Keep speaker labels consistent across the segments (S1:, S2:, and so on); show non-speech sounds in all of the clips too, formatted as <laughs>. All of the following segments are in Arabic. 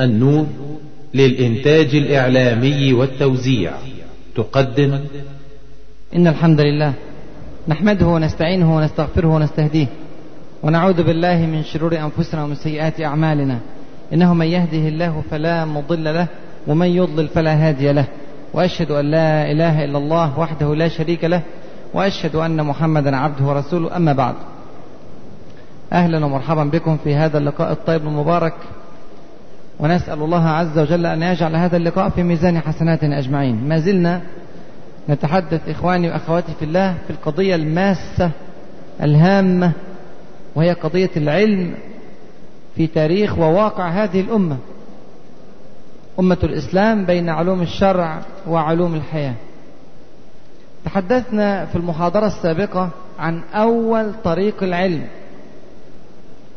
S1: النور للإنتاج الإعلامي والتوزيع. تقدم.
S2: إن الحمد لله نحمده ونستعينه ونستغفره ونستهديه ونعوذ بالله من شرور أنفسنا ومن سيئات أعمالنا. إنه من يهده الله فلا مضل له ومن يضلل فلا هادي له. وأشهد أن لا إله إلا الله وحده لا شريك له وأشهد أن محمدا عبده ورسوله. أما بعد. أهلا ومرحبا بكم في هذا اللقاء الطيب المبارك ونسأل الله عز وجل أن يجعل هذا اللقاء في ميزان حسناتنا أجمعين. ما زلنا نتحدث إخواني وأخواتي في الله في القضية الماسة الهامة وهي قضية العلم في تاريخ وواقع هذه الأمة أمة الإسلام بين علوم الشرع وعلوم الحياة. تحدثنا في المحاضرة السابقة عن أول طريق العلم.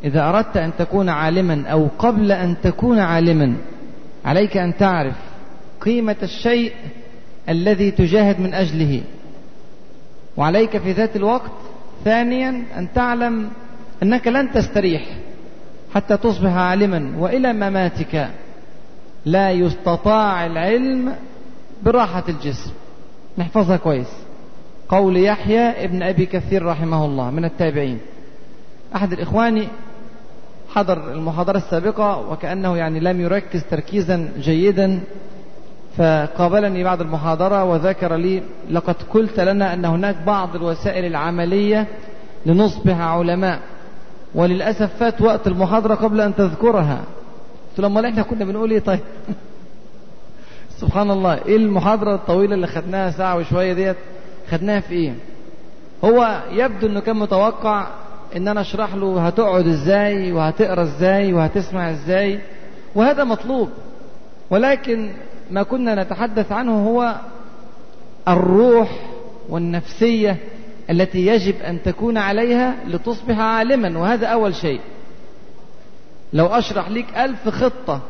S2: إذا أردت أن تكون عالما أو قبل أن تكون عالما عليك أن تعرف قيمة الشيء الذي تجاهد من أجله. وعليك في ذات الوقت ثانيا أن تعلم أنك لن تستريح حتى تصبح عالما وإلى مماتك. لا يستطاع العلم براحة الجسم. نحفظها كويس. قول يحيى ابن أبي كثير رحمه الله من التابعين. أحد الإخوان حضر المحاضرة السابقة وكأنه يعني لم يركز تركيزا جيدا فقابلني بعد المحاضرة وذكر لي لقد قلت لنا أن هناك بعض الوسائل العملية لنصبح علماء وللأسف فات وقت المحاضرة قبل أن تذكرها. قلت له أمال إحنا كنا بنقول إيه طيب؟ <laughs> سبحان الله. إيه المحاضرة الطويلة اللي خدناها ساعة وشوية ديت؟ خدناها في إيه؟ هو يبدو أنه كان متوقع إن أنا أشرح له هتقعد إزاي وهتقرأ إزاي وهتسمع إزاي. وهذا مطلوب. ولكن ما كنا نتحدث عنه هو الروح والنفسية التي يجب أن تكون عليها لتصبح عالما. وهذا أول شيء. لو أشرح لك ألف خطة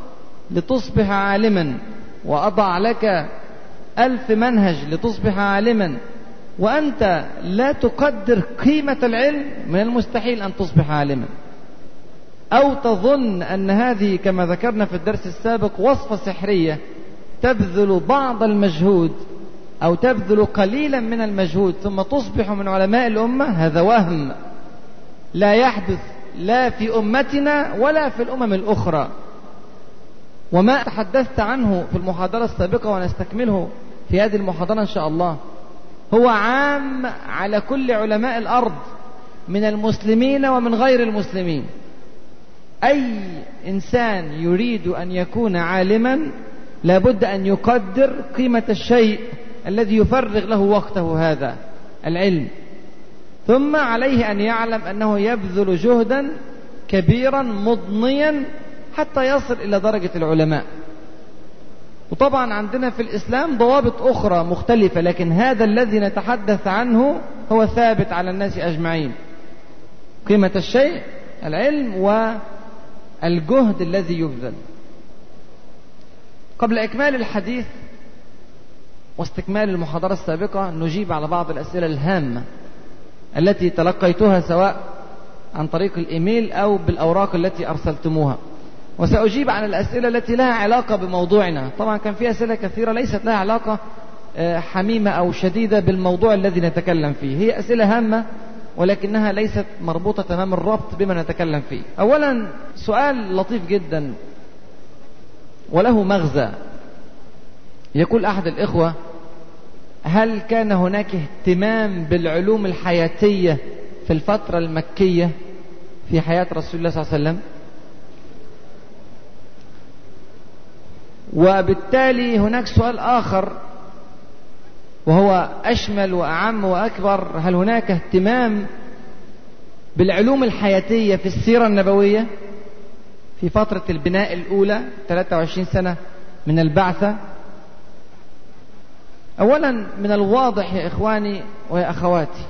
S2: لتصبح عالما وأضع لك ألف منهج لتصبح عالما وأنت لا تقدر قيمة العلم من المستحيل أن تصبح عالما. أو تظن أن هذه كما ذكرنا في الدرس السابق وصفة سحرية تبذل بعض المجهود أو تبذل قليلا من المجهود ثم تصبح من علماء الأمة هذا وهم. لا يحدث لا في أمتنا ولا في الأمم الأخرى. وما تحدثت عنه في المحاضرة السابقة ونستكمله في هذه المحاضرة إن شاء الله. هو عام على كل علماء الأرض من المسلمين ومن غير المسلمين. أي إنسان يريد أن يكون عالما لابد أن يقدر قيمة الشيء الذي يفرغ له وقته هذا العلم. ثم عليه أن يعلم أنه يبذل جهدا كبيرا مضنيا حتى يصل إلى درجة العلماء. وطبعا عندنا في الإسلام ضوابط أخرى مختلفة لكن هذا الذي نتحدث عنه هو ثابت على الناس أجمعين. قيمة الشيء العلم والجهد الذي يبذل. قبل إكمال الحديث واستكمال المحاضرة السابقة نجيب على بعض الأسئلة الهامة التي تلقيتها سواء عن طريق الإيميل أو بالأوراق التي أرسلتموها. وسأجيب عن الأسئلة التي لها علاقة بموضوعنا. طبعا كان في أسئلة كثيرة ليست لها علاقة حميمة أو شديدة بالموضوع الذي نتكلم فيه. هي أسئلة هامة ولكنها ليست مربوطة تمام الربط بما نتكلم فيه. أولا سؤال لطيف جدا وله مغزى. يقول أحد الإخوة هل كان هناك اهتمام بالعلوم الحياتية في الفترة المكية في حياة رسول الله صلى الله عليه وسلم؟ وبالتالي هناك سؤال آخر وهو أشمل وأعم وأكبر هل هناك اهتمام بالعلوم الحياتية في السيرة النبوية؟ في فترة البناء الأولى 23 سنة من البعثة. أولا من الواضح يا إخواني ويا أخواتي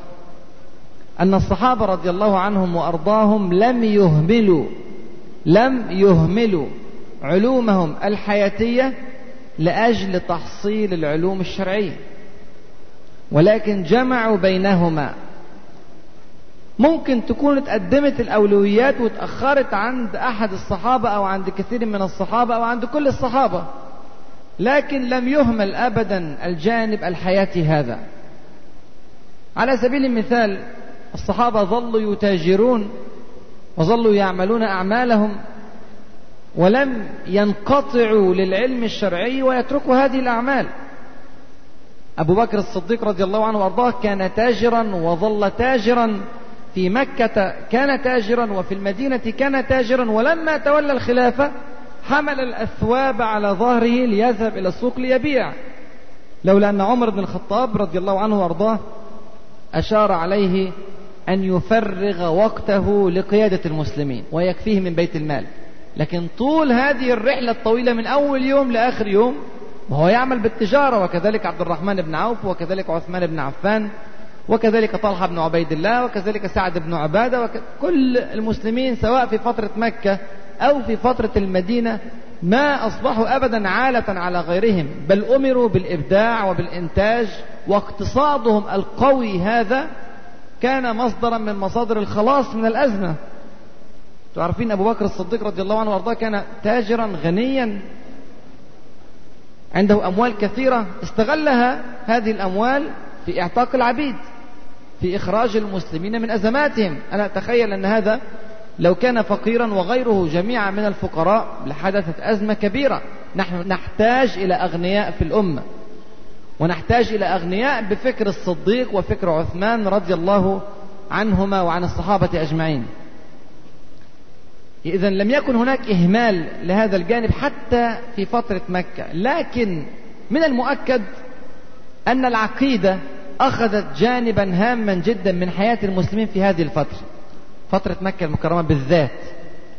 S2: أن الصحابة رضي الله عنهم وأرضاهم لم يهملوا لم يهملوا علومهم الحياتية لأجل تحصيل العلوم الشرعية. ولكن جمعوا بينهما. ممكن تكون اتقدمت الأولويات واتأخرت عند أحد الصحابة أو عند كثير من الصحابة أو عند كل الصحابة. لكن لم يهمل أبدا الجانب الحياتي هذا. على سبيل المثال الصحابة ظلوا يتاجرون وظلوا يعملون أعمالهم. ولم ينقطعوا للعلم الشرعي ويتركوا هذه الأعمال. أبو بكر الصديق رضي الله عنه وأرضاه كان تاجرا وظل تاجرا في مكة كان تاجرا وفي المدينة كان تاجرا ولما تولى الخلافة حمل الأثواب على ظهره ليذهب إلى السوق ليبيع. لولا أن عمر بن الخطاب رضي الله عنه وأرضاه أشار عليه أن يفرغ وقته لقيادة المسلمين ويكفيه من بيت المال. لكن طول هذه الرحلة الطويلة من أول يوم لآخر يوم وهو يعمل بالتجارة وكذلك عبد الرحمن بن عوف وكذلك عثمان بن عفان وكذلك طلحة بن عبيد الله وكذلك سعد بن عبادة وكل المسلمين سواء في فترة مكة أو في فترة المدينة ما أصبحوا أبدا عالة على غيرهم بل أمروا بالإبداع وبالإنتاج واقتصادهم القوي هذا كان مصدرا من مصادر الخلاص من الأزمة. تعرفين أبو بكر الصديق رضي الله عنه وأرضاه كان تاجرا غنيا. عنده أموال كثيرة. استغلها هذه الأموال في إعتاق العبيد في إخراج المسلمين من أزماتهم. أنا أتخيل أن هذا لو كان فقيرا وغيره جميعا من الفقراء لحدثت أزمة كبيرة. نحن نحتاج إلى أغنياء في الأمة ونحتاج إلى أغنياء بفكر الصديق وفكر عثمان رضي الله عنهما وعن الصحابة أجمعين. إذا لم يكن هناك إهمال لهذا الجانب حتى في فترة مكة. لكن من المؤكد أن العقيدة أخذت جانبا هاما جدا من حياة المسلمين في هذه الفترة. فترة مكة المكرمة بالذات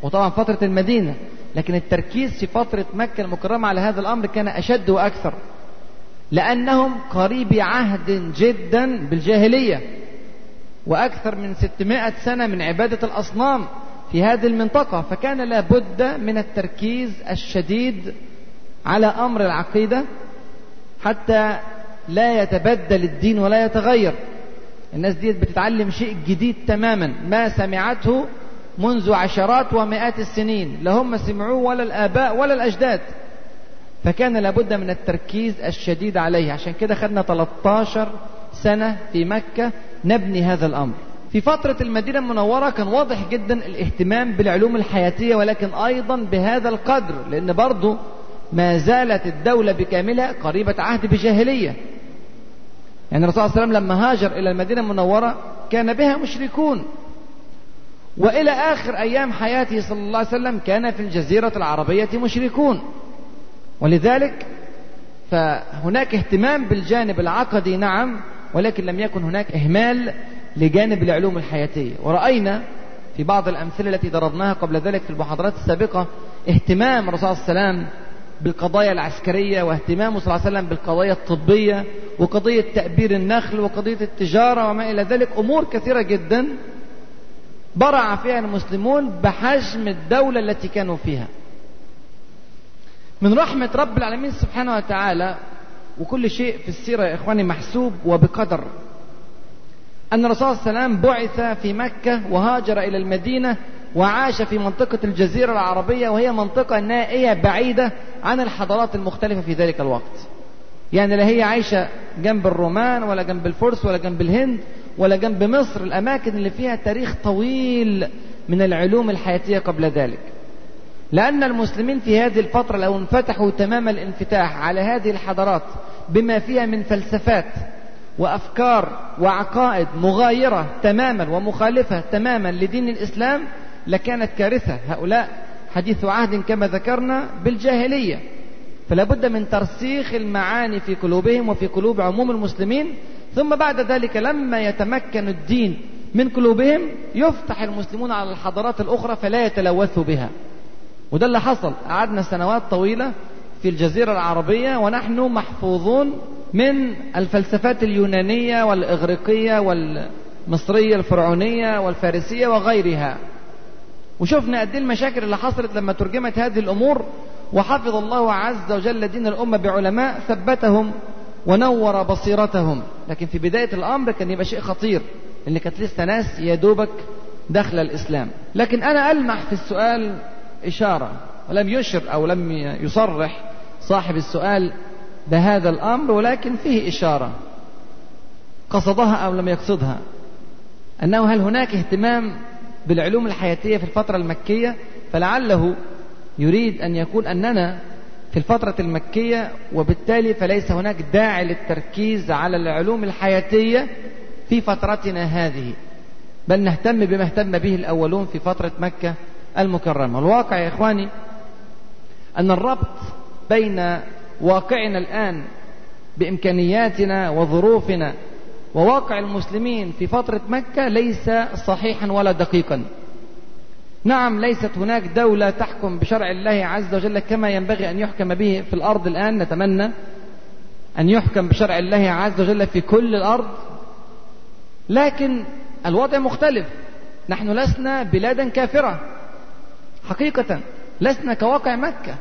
S2: وطبعا فترة المدينة. لكن التركيز في فترة مكة المكرمة على هذا الأمر كان أشد وأكثر. لأنهم قريبي عهد جدا بالجاهلية وأكثر من 600 سنة من عبادة الأصنام. في هذه المنطقة فكان لابد من التركيز الشديد على أمر العقيدة حتى لا يتبدل الدين ولا يتغير. الناس دي بتتعلم شيء جديد تماما ما سمعته منذ عشرات ومئات السنين لا هم سمعوه ولا الآباء ولا الأجداد. فكان لابد من التركيز الشديد عليه. عشان كده خدنا 13 سنة في مكة نبني هذا الأمر. في فترة المدينة المنورة كان واضح جدا الاهتمام بالعلوم الحياتية ولكن أيضا بهذا القدر لأن برضه ما زالت الدولة بكاملها قريبة عهد بجاهلية. يعني الرسول صلى الله عليه وسلم لما هاجر إلى المدينة المنورة كان بها مشركون. وإلى آخر أيام حياته صلى الله عليه وسلم كان في الجزيرة العربية مشركون. ولذلك فهناك اهتمام بالجانب العقدي نعم ولكن لم يكن هناك إهمال لجانب العلوم الحياتية. ورأينا في بعض الأمثلة التي ضربناها قبل ذلك في المحاضرات السابقة اهتمام الرسول صلى الله عليه وسلم بالقضايا العسكرية واهتمامه صلى الله عليه وسلم بالقضايا الطبية وقضية تأبير النخل وقضية التجارة وما إلى ذلك. أمور كثيرة جدا برع فيها المسلمون بحجم الدولة التي كانوا فيها. من رحمة رب العالمين سبحانه وتعالى وكل شيء في السيرة يا إخواني محسوب وبقدر. أن الرسول صلى الله عليه وسلم بعث في مكة وهاجر إلى المدينة وعاش في منطقة الجزيرة العربية وهي منطقة نائية بعيدة عن الحضارات المختلفة في ذلك الوقت. يعني لا هي عايشة جنب الرومان ولا جنب الفرس ولا جنب الهند ولا جنب مصر. الأماكن اللي فيها تاريخ طويل من العلوم الحياتية قبل ذلك. لأن المسلمين في هذه الفترة لو انفتحوا تمام الانفتاح على هذه الحضارات بما فيها من فلسفات وأفكار وعقائد مغايرة تماما ومخالفة تماما لدين الإسلام لكانت كارثة. هؤلاء حديث عهد كما ذكرنا بالجاهلية. فلا بد من ترسيخ المعاني في قلوبهم وفي قلوب عموم المسلمين. ثم بعد ذلك لما يتمكن الدين من قلوبهم يفتح المسلمون على الحضارات الأخرى فلا يتلوثوا بها. وده اللي حصل. قعدنا سنوات طويلة في الجزيرة العربية ونحن محفوظون من الفلسفات اليونانية والإغريقية والمصرية الفرعونية والفارسية وغيرها. وشفنا قد المشاكل اللي حصلت لما ترجمت هذه الأمور وحفظ الله عز وجل دين الأمة بعلماء ثبتهم ونور بصيرتهم. لكن في بداية الأمر كان يبقى شيء خطير اللي كانت لسه ناس يا دوبك دخل الإسلام. لكن أنا ألمح في السؤال إشارة ولم يشر أو لم يصرح صاحب السؤال بهذا الأمر ولكن فيه إشارة. قصدها أو لم يقصدها. أنه هل هناك اهتمام بالعلوم الحياتية في الفترة المكية؟ فلعله يريد أن يكون أننا في الفترة المكية وبالتالي فليس هناك داعي للتركيز على العلوم الحياتية في فترتنا هذه. بل نهتم بما اهتم به الأولون في فترة مكة المكرمة. الواقع يا إخواني أن الربط بين واقعنا الآن بإمكانياتنا وظروفنا وواقع المسلمين في فترة مكة ليس صحيحا ولا دقيقا. نعم ليست هناك دولة تحكم بشرع الله عز وجل كما ينبغي أن يحكم به في الأرض الآن. نتمنى أن يحكم بشرع الله عز وجل في كل الأرض. لكن الوضع مختلف. نحن لسنا بلادا كافرة. حقيقة لسنا كواقع مكة.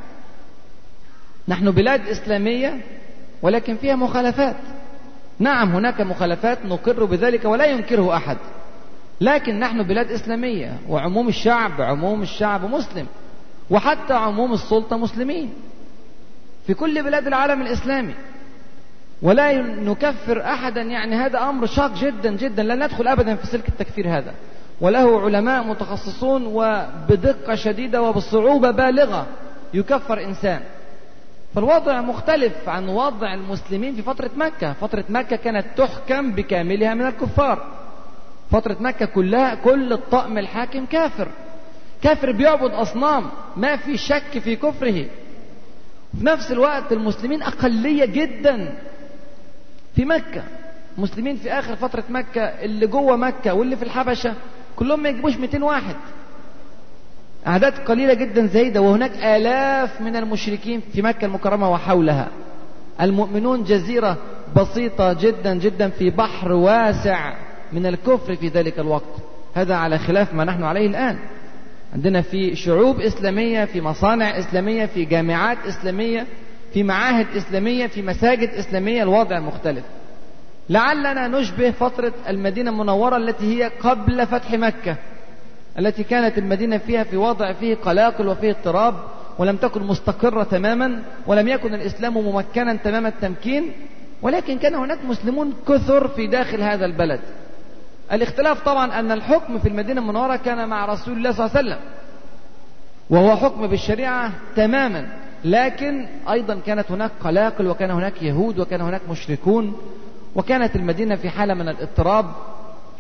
S2: نحن بلاد إسلامية ولكن فيها مخالفات. نعم هناك مخالفات نقر بذلك ولا ينكره أحد. لكن نحن بلاد إسلامية وعموم الشعب عموم الشعب مسلم وحتى عموم السلطة مسلمين. في كل بلاد العالم الإسلامي. ولا نكفر أحدا يعني هذا أمر شاق جدا جدا. لا ندخل أبدا في سلك التكفير هذا. وله علماء متخصصون وبدقة شديدة وبصعوبة بالغة. يكفر إنسان. فالوضع مختلف عن وضع المسلمين في فترة مكة. فترة مكة كانت تحكم بكاملها من الكفار. فترة مكة كلها كل الطقم الحاكم كافر. كافر بيعبد أصنام. ما في شك في كفره. في نفس الوقت المسلمين أقلية جدا في مكة. مسلمين في آخر فترة مكة اللي جوه مكة واللي في الحبشة كلهم ما يجيبوش 200 واحد. أعداد قليلة جدا زايدة وهناك آلاف من المشركين في مكة المكرمة وحولها. المؤمنون جزيرة بسيطة جدا جدا في بحر واسع من الكفر في ذلك الوقت. هذا على خلاف ما نحن عليه الآن. عندنا في شعوب إسلامية في مصانع إسلامية في جامعات إسلامية في معاهد إسلامية في مساجد إسلامية الوضع مختلف. لعلنا نشبه فترة المدينة المنورة التي هي قبل فتح مكة. التي كانت المدينة فيها في وضع فيه قلاقل وفيه اضطراب ولم تكن مستقرة تماما ولم يكن الإسلام ممكنا تمام التمكين ولكن كان هناك مسلمون كثر في داخل هذا البلد. الاختلاف طبعا أن الحكم في المدينة المنورة كان مع رسول الله صلى الله عليه وسلم وهو حكم بالشريعة تماما لكن أيضا كانت هناك قلاقل وكان هناك يهود وكان هناك مشركون وكانت المدينة في حالة من الاضطراب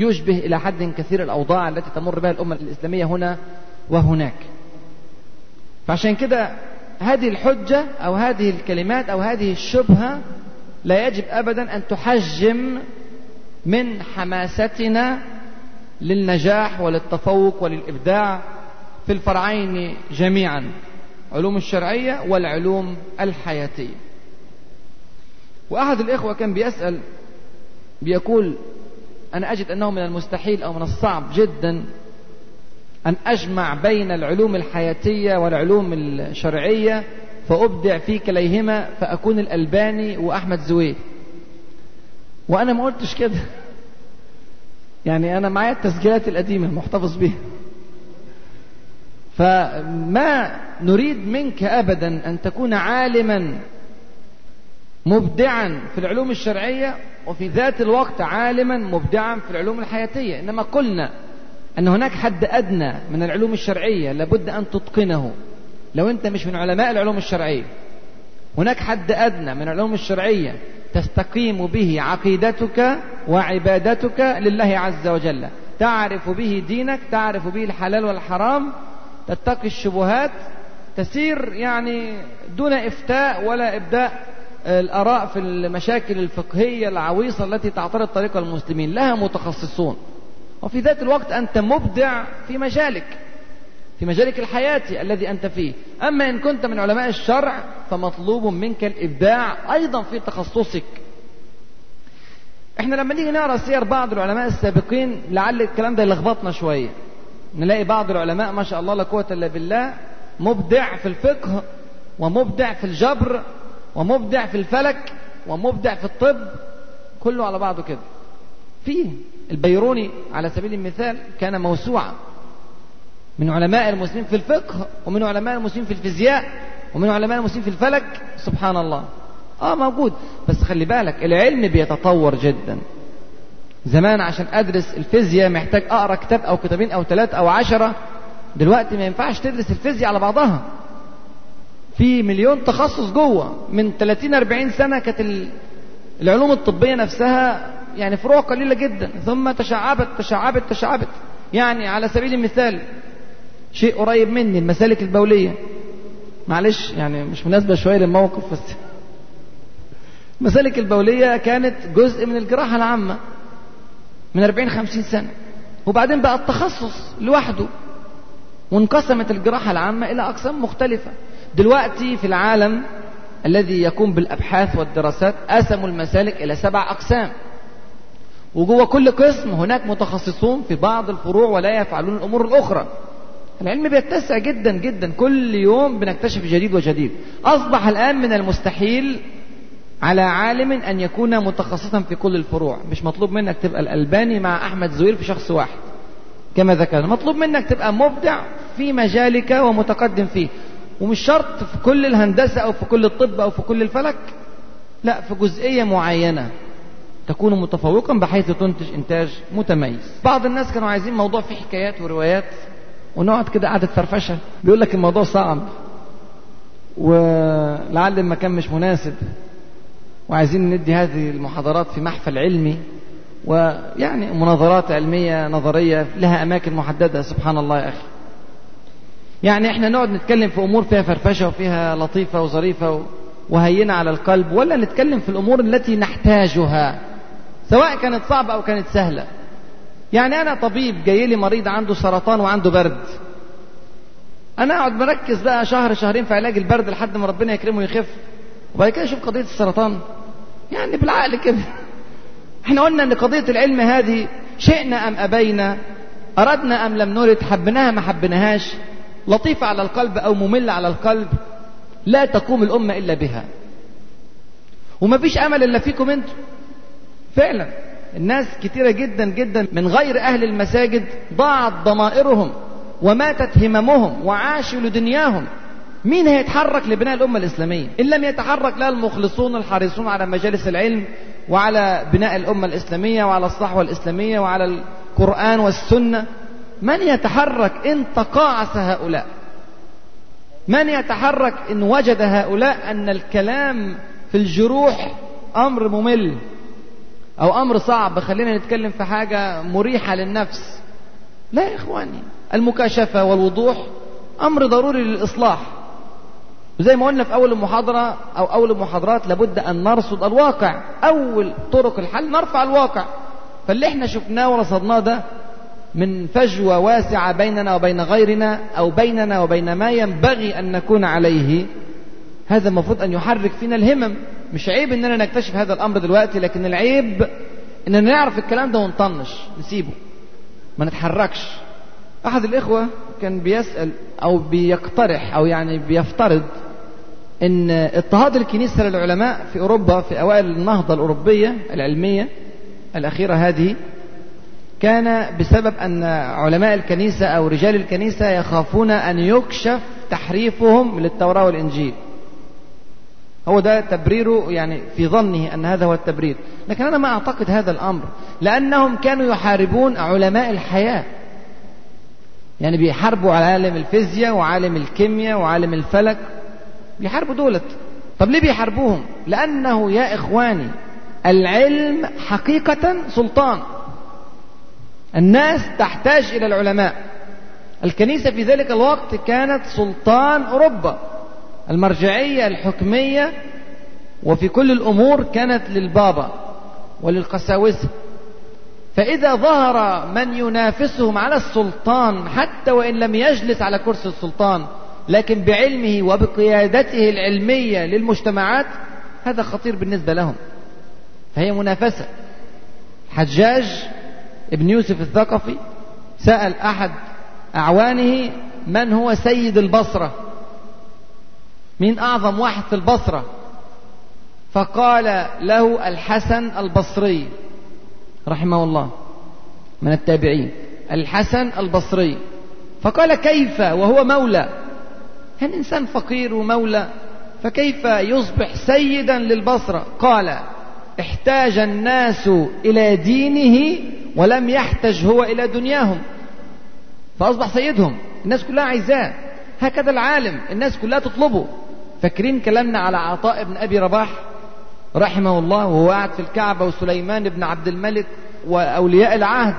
S2: يشبه إلى حد كثير الأوضاع التي تمر بها الأمة الإسلامية هنا وهناك. فعشان كده هذه الحجة أو هذه الكلمات أو هذه الشبهة لا يجب أبدا أن تحجم من حماستنا للنجاح وللتفوق وللإبداع في الفرعين جميعا علوم الشرعية والعلوم الحياتية. وأحد الإخوة كان بيسأل بيقول أنا أجد أنه من المستحيل أو من الصعب جدا أن أجمع بين العلوم الحياتية والعلوم الشرعية فأبدع في كليهما فأكون الألباني وأحمد زويل. وأنا ما قلتش كده. يعني أنا معايا التسجيلات القديمة محتفظ بيها. فما نريد منك أبدا أن تكون عالما مبدعا في العلوم الشرعية وفي ذات الوقت عالما مبدعا في العلوم الحياتية. إنما قلنا أن هناك حد أدنى من العلوم الشرعية لابد أن تتقنه. لو أنت مش من علماء العلوم الشرعية هناك حد أدنى من العلوم الشرعية تستقيم به عقيدتك وعبادتك لله عز وجل. تعرف به دينك تعرف به الحلال والحرام. تتقي الشبهات. تسير يعني دون إفتاء ولا إبداء. الآراء في المشاكل الفقهية العويصة التي تعترض طريق المسلمين لها متخصصون. وفي ذات الوقت أنت مبدع في مجالك في مجالك الحياتي الذي أنت فيه. أما إن كنت من علماء الشرع فمطلوب منك الإبداع أيضا في تخصصك. إحنا لما نيجي نقرأ سير بعض العلماء السابقين لعل الكلام ده يلخبطنا شوية. نلاقي بعض العلماء ما شاء الله لا قوة إلا بالله مبدع في الفقه ومبدع في الجبر ومبدع في الفلك ومبدع في الطب كله على بعضه كده. فيه البيروني على سبيل المثال كان موسوعة من علماء المسلمين في الفقه ومن علماء المسلمين في الفيزياء ومن علماء المسلمين في الفلك سبحان الله آه موجود. بس خلي بالك العلم بيتطور جدا. زمان عشان أدرس الفيزياء محتاج أقرأ كتاب أو كتابين أو ثلاثة أو عشرة دلوقتي ما ينفعش تدرس الفيزياء على بعضها. في مليون تخصص جوه. من 30 40 سنة كانت العلوم الطبية نفسها يعني فروع قليلة جدا. ثم تشعبت تشعبت تشعبت. يعني على سبيل المثال شيء قريب مني المسالك البولية. معلش يعني مش مناسبة شوية للموقف بس <laughs> المسالك البولية كانت جزء من الجراحة العامة من 40 50 سنة. وبعدين بقى التخصص لوحده. وانقسمت الجراحة العامة إلى أقسام مختلفة. دلوقتي في العالم الذي يقوم بالأبحاث والدراسات قسموا المسالك إلى سبع أقسام. وجوه كل قسم هناك متخصصون في بعض الفروع ولا يفعلون الأمور الأخرى. العلم بيتسع جدا جدا. كل يوم بنكتشف جديد وجديد. أصبح الآن من المستحيل على عالم أن يكون متخصصا في كل الفروع. مش مطلوب منك تبقى الألباني مع أحمد زويل في شخص واحد. كما ذكرنا. مطلوب منك تبقى مبدع في مجالك ومتقدم فيه. ومش شرط في كل الهندسة أو في كل الطب أو في كل الفلك لا في جزئية معينة تكون متفوقا بحيث تنتج إنتاج متميز. بعض الناس كانوا عايزين موضوع فيه حكايات وروايات ونقعد كده قعدة فرفشة. بيقول لك الموضوع صعب ولعل المكان مش مناسب وعايزين ندي هذه المحاضرات في محفل علمي ويعني مناظرات علمية نظرية لها أماكن محددة. سبحان الله يا أخي. يعني إحنا نقعد نتكلم في أمور فيها فرفشة وفيها لطيفة وظريفة وهينة على القلب ولا نتكلم في الأمور التي نحتاجها سواء كانت صعبة أو كانت سهلة. يعني أنا طبيب جاي لي مريض عنده سرطان وعنده برد. أنا أقعد مركز بقى شهر شهرين في علاج البرد لحد ما ربنا يكرمه ويخف. وبعد كده أشوف قضية السرطان. يعني بالعقل كده. إحنا قلنا إن قضية العلم هذه شئنا أم أبينا؟ أردنا أم لم نرد؟ حبناها ما حبناهاش؟ لطيفة على القلب أو مملة على القلب لا تقوم الأمة إلا بها. وما فيش أمل إلا فيكم أنتم. فعلا الناس كتيرة جدا جدا من غير أهل المساجد ضاعت ضمائرهم وماتت هممهم وعاشوا لدنياهم. مين هيتحرك لبناء الأمة الإسلامية؟ إن لم يتحرك لا المخلصون الحريصون على مجالس العلم وعلى بناء الأمة الإسلامية وعلى الصحوة الإسلامية وعلى القرآن والسنة. من يتحرك إن تقاعس هؤلاء؟ من يتحرك إن وجد هؤلاء؟ أن الكلام في الجروح أمر ممل أو أمر صعب. خلينا نتكلم في حاجة مريحة للنفس. لا يا إخواني المكاشفة والوضوح أمر ضروري للإصلاح. وزي ما قلنا في أول المحاضرة أو أول المحاضرات لابد أن نرصد الواقع. أول طرق الحل نرفع الواقع. فاللي إحنا شفناه ورصدناه ده من فجوة واسعة بيننا وبين غيرنا أو بيننا وبين ما ينبغي أن نكون عليه. هذا المفروض أن يحرك فينا الهمم. مش عيب أننا نكتشف هذا الأمر دلوقتي لكن العيب أننا نعرف الكلام ده ونطنش نسيبه ما نتحركش. أحد الإخوة كان بيسأل أو بيقترح أو يعني بيفترض إن اضطهاد الكنيسة للعلماء في أوروبا في أوائل النهضة الأوروبية العلمية الأخيرة هذه كان بسبب أن علماء الكنيسة أو رجال الكنيسة يخافون أن يكشف تحريفهم للتوراة والإنجيل. هو ده تبريره يعني في ظنه أن هذا هو التبرير. لكن أنا ما أعتقد هذا الأمر لأنهم كانوا يحاربون علماء الحياة. يعني بيحاربوا عالم الفيزياء وعالم الكيمياء وعالم الفلك بيحاربوا دولت. طب ليه بيحاربوهم؟ لأنه يا إخواني العلم حقيقة سلطان. الناس تحتاج إلى العلماء. الكنيسة في ذلك الوقت كانت سلطان أوروبا. المرجعية الحكمية وفي كل الأمور كانت للبابا وللقساوسة. فإذا ظهر من ينافسهم على السلطان حتى وإن لم يجلس على كرسي السلطان لكن بعلمه وبقيادته العلمية للمجتمعات هذا خطير بالنسبة لهم. فهي منافسة. حجاج ابن يوسف الثقفي سأل أحد أعوانه من هو سيد البصرة؟ مين أعظم واحد في البصرة؟ فقال له الحسن البصري رحمه الله من التابعين الحسن البصري. فقال كيف وهو مولى؟ هل إنسان فقير ومولى؟ فكيف يصبح سيدا للبصرة؟ قال احتاج الناس إلى دينه ولم يحتج هو إلى دنياهم. فأصبح سيدهم. الناس كلها عايزاه هكذا العالم. الناس كلها تطلبه. فاكرين كلامنا على عطاء بن أبي رباح؟ رحمه الله وهو قاعد في الكعبة وسليمان بن عبد الملك وأولياء العهد.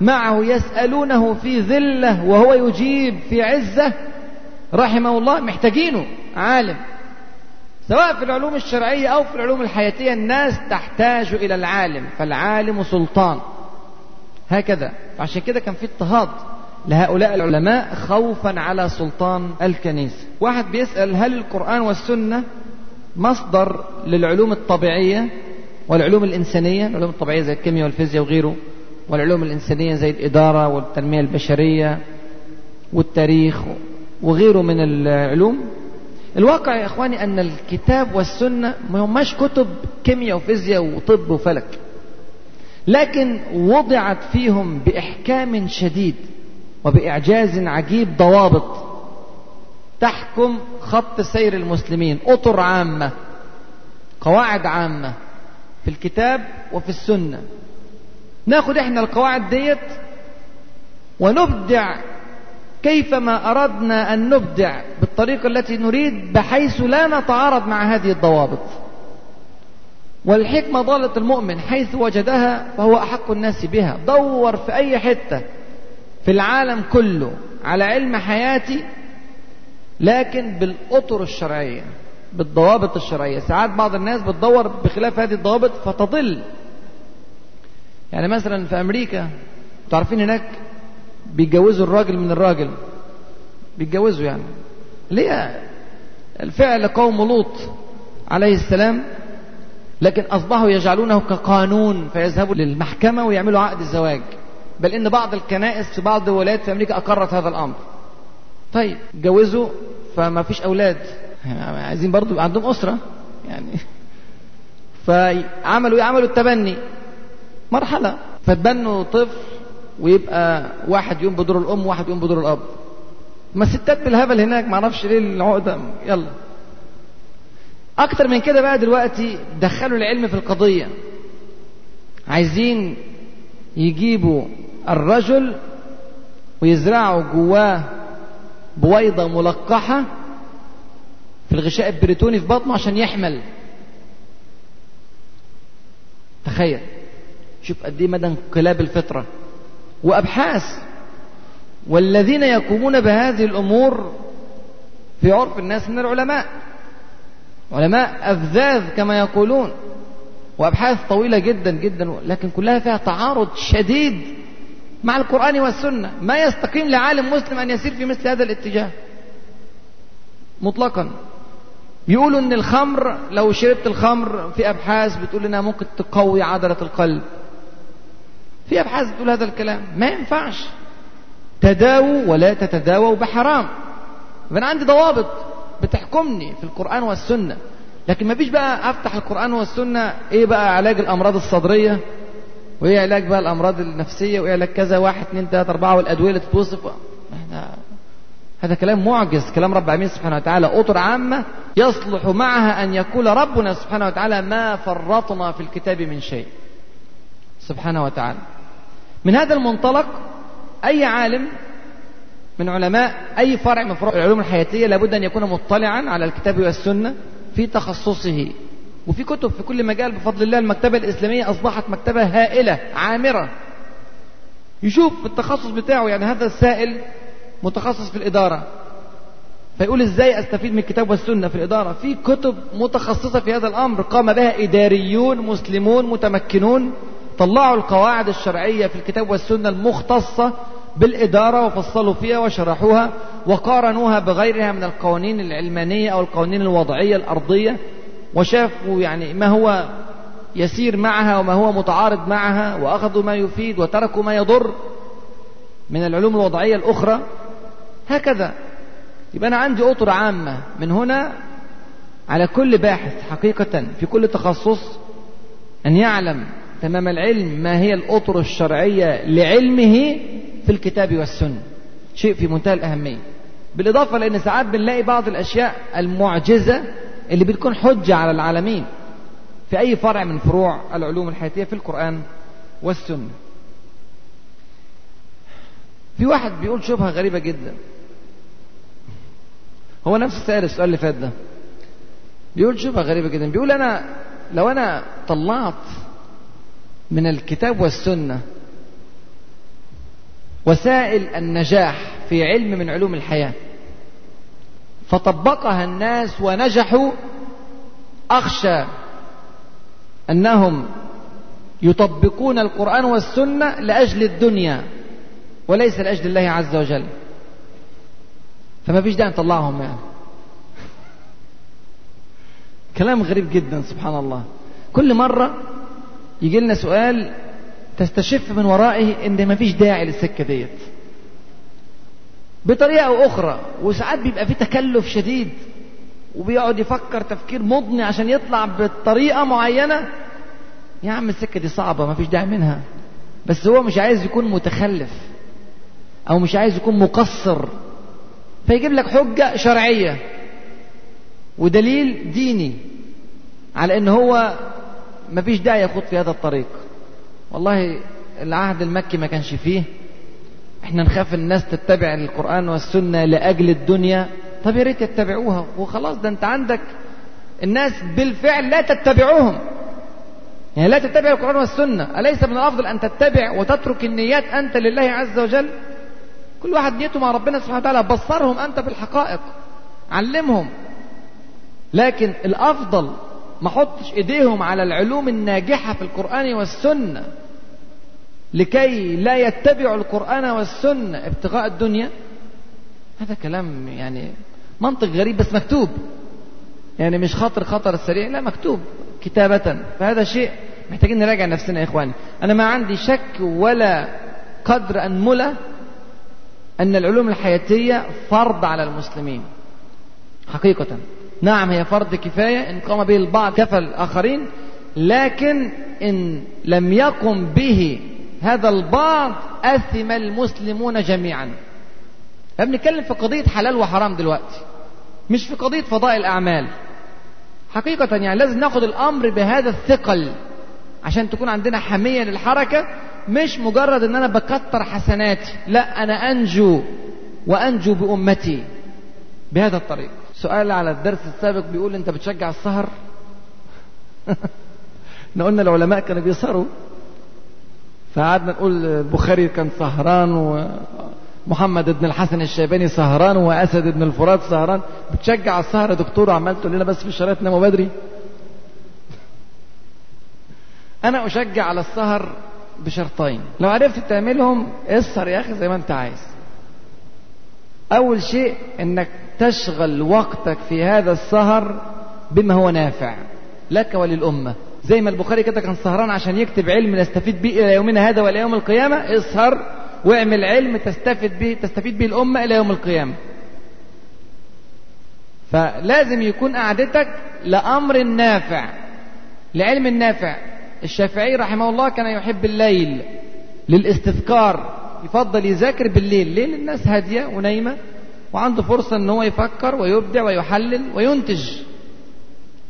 S2: معه يسألونه في ذلة وهو يجيب في عزة. رحمه الله محتاجينه. عالم. سواء في العلوم الشرعية أو في العلوم الحياتية الناس تحتاج إلى العالم فالعالم سلطان. هكذا. فعشان كده كان في اضطهاد لهؤلاء العلماء خوفا على سلطان الكنيسة. واحد بيسأل هل القرآن والسنة مصدر للعلوم الطبيعية والعلوم الإنسانية؟ العلوم الطبيعية زي الكيمياء والفيزياء وغيره. والعلوم الإنسانية زي الإدارة والتنمية البشرية والتاريخ وغيره من العلوم. الواقع يا إخواني أن الكتاب والسنة ما هماش كتب كيمياء وفيزياء وطب وفلك لكن وضعت فيهم بإحكام شديد وبإعجاز عجيب ضوابط تحكم خط سير المسلمين أطر عامة قواعد عامة في الكتاب وفي السنة. ناخد إحنا القواعد ديت ونبدع كيفما أردنا أن نبدع بالطريقة التي نريد بحيث لا نتعارض مع هذه الضوابط. والحكمة ضالة المؤمن حيث وجدها فهو أحق الناس بها. دور في أي حتة في العالم كله على علم حياتي لكن بالأطر الشرعية بالضوابط الشرعية. ساعات بعض الناس بتدور بخلاف هذه الضوابط فتضل. يعني مثلا في أمريكا تعرفين هناك بيتجوزوا الراجل من الراجل. بيتجوزوا يعني. ليه؟ الفعل قوم لوط عليه السلام. لكن أصبحوا يجعلونه كقانون فيذهبوا للمحكمة ويعملوا عقد الزواج. بل إن بعض الكنائس في بعض الولايات في أمريكا أقرت هذا الأمر. طيب جوزوا فما فيش أولاد. عايزين برضو عندهم أسرة. يعني فعملوا عملوا التبني. مرحلة. فتبنوا طفل ويبقى واحد يقوم بدور الأم وواحد يقوم بدور الأب. ما الستات بالهبل هناك ما أعرفش ليه العقدة. يلا. أكتر من كده بقى دلوقتي دخلوا العلم في القضية. عايزين يجيبوا الرجل ويزرعوا جواه بويضة ملقحة في الغشاء البريتوني في بطنه عشان يحمل. تخيل. شوف قد إيه مدى انقلاب الفطرة. وأبحاث. والذين يقومون بهذه الأمور في عرف الناس من العلماء. علماء أفذاذ كما يقولون. وأبحاث طويلة جدا جدا لكن كلها فيها تعارض شديد مع القرآن والسنة. ما يستقيم لعالم مسلم أن يسير في مثل هذا الاتجاه. مطلقا. يقولوا إن الخمر لو شربت الخمر في أبحاث بتقول إنها ممكن تقوي عضلة القلب. في أبحاث بتقول هذا الكلام. ما ينفعش. تداووا ولا تتداووا بحرام. فانا عندي ضوابط بتحكمني في القرآن والسنة. لكن ما فيش بقى أفتح القرآن والسنة إيه بقى علاج الأمراض الصدرية؟ وإيه علاج بقى الأمراض النفسية؟ وإيه علاج كذا؟ واحد اثنين ثلاثة أربعة والأدوية اللي تتوصف. هذا كلام معجز كلام رب العالمين سبحانه وتعالى. أطر عامة يصلح معها أن يقول ربنا سبحانه وتعالى ما فرطنا في الكتاب من شيء. سبحانه وتعالى. من هذا المنطلق أي عالم من علماء أي فرع من فروع العلوم الحياتية لابد أن يكون مطلعا على الكتاب والسنة في تخصصه. وفي كتب في كل مجال بفضل الله المكتبة الإسلامية أصبحت مكتبة هائلة عامرة. يشوف التخصص بتاعه يعني هذا السائل متخصص في الإدارة. فيقول إزاي أستفيد من الكتاب والسنة في الإدارة؟ في كتب متخصصة في هذا الأمر قام بها إداريون مسلمون متمكنون طلعوا القواعد الشرعية في الكتاب والسنة المختصة بالإدارة وفصلوا فيها وشرحوها وقارنوها بغيرها من القوانين العلمانية أو القوانين الوضعية الأرضية. وشافوا يعني ما هو يسير معها وما هو متعارض معها وأخذوا ما يفيد وتركوا ما يضر من العلوم الوضعية الأخرى. هكذا. يبقى أنا عندي أطر عامة من هنا على كل باحث حقيقة في كل تخصص أن يعلم تمام العلم ما هي الأطر الشرعية لعلمه في الكتاب والسنة. شيء في منتهى الأهمية. بالإضافة لأن ساعات بنلاقي بعض الأشياء المعجزة اللي بتكون حجة على العالمين. في أي فرع من فروع العلوم الحياتية؟ في القرآن والسنة. في واحد بيقول شبهة غريبة جدا. هو نفس سائل السؤال اللي فات ده. بيقول شبهة غريبة جدا. بيقول أنا لو أنا طلعت من الكتاب والسنة. وسائل النجاح في علم من علوم الحياة. فطبقها الناس ونجحوا أخشى أنهم يطبقون القرآن والسنة لأجل الدنيا وليس لأجل الله عز وجل. فما فيش داعي نطلعهم يعني. كلام غريب جدا سبحان الله. كل مرة يجي لنا سؤال تستشف من ورائه إن ما فيش داعي للسكة ديت. بطريقة أو أخرى وساعات بيبقى في تكلف شديد وبيقعد يفكر تفكير مضني عشان يطلع بطريقة معينة. يا عم السكة دي صعبة ما فيش داعي منها. بس هو مش عايز يكون متخلف أو مش عايز يكون مقصر. فيجيب لك حجة شرعية ودليل ديني على إن هو ما فيش داعي يخوض في هذا الطريق. والله العهد المكي ما كانش فيه. إحنا نخاف الناس تتبع القرآن والسنة لأجل الدنيا. طب يا ريت يتبعوها. وخلاص ده انت عندك الناس بالفعل لا تتبعوهم. يعني لا تتبع القرآن والسنة. أليس من الأفضل أن تتبع وتترك النيات أنت لله عز وجل؟ كل واحد نيته مع ربنا سبحانه وتعالى. بصرهم أنت بالحقائق علمهم. لكن الأفضل ما حطش إيديهم على العلوم الناجحة في القرآن والسنة. لكي لا يتبعوا القرآن والسنة. ابتغاء الدنيا. هذا كلام يعني منطق غريب بس مكتوب. يعني مش خاطر خطر السريع لا مكتوب كتابة. فهذا شيء محتاجين نراجع نفسنا يا إخواني. أنا ما عندي شك ولا قدر أنملة أن العلوم الحياتية فرض على المسلمين. حقيقة. نعم هي فرض كفاية إن قام به البعض كفى الآخرين لكن إن لم يقم به هذا البعض أثم المسلمون جميعا. بنتكلم في قضية حلال وحرام دلوقتي مش في قضية فضاء الأعمال. حقيقة يعني لازم ناخد الأمر بهذا الثقل عشان تكون عندنا حمية للحركة مش مجرد إن أنا بكتر حسناتي لا أنا أنجو وأنجو بأمتي بهذا الطريق. سؤال على الدرس السابق بيقول أنت بتشجع السهر؟ <laughs> إحنا قلنا العلماء كانوا بيسهروا. فقعدنا نقول البخاري كان سهران ومحمد بن الحسن الشيباني سهران وأسد بن الفرات سهران. بتشجع السهر يا دكتور؟ وعمال تقول لنا بس في الشرايط ناموا بدري. <laughs> أنا أشجع على السهر بشرطين. لو عرفت تعملهم اسهر يا أخي زي ما أنت عايز. أول شيء إنك تشغل وقتك في هذا السهر بما هو نافع. لك وللأمة. زي ما البخاري كده كان سهران عشان يكتب علم نستفيد به إلى يومنا هذا وإلى يوم القيامة اسهر واعمل علم تستفيد به تستفيد به الأمة إلى يوم القيامة. فلازم يكون قعدتك لأمر نافع لعلم نافع. الشافعي رحمه الله كان يحب الليل للاستذكار يفضل يذاكر بالليل. ليل الناس هادية ونايمة. وعنده فرصة إن هو يفكر ويبدع ويحلل وينتج.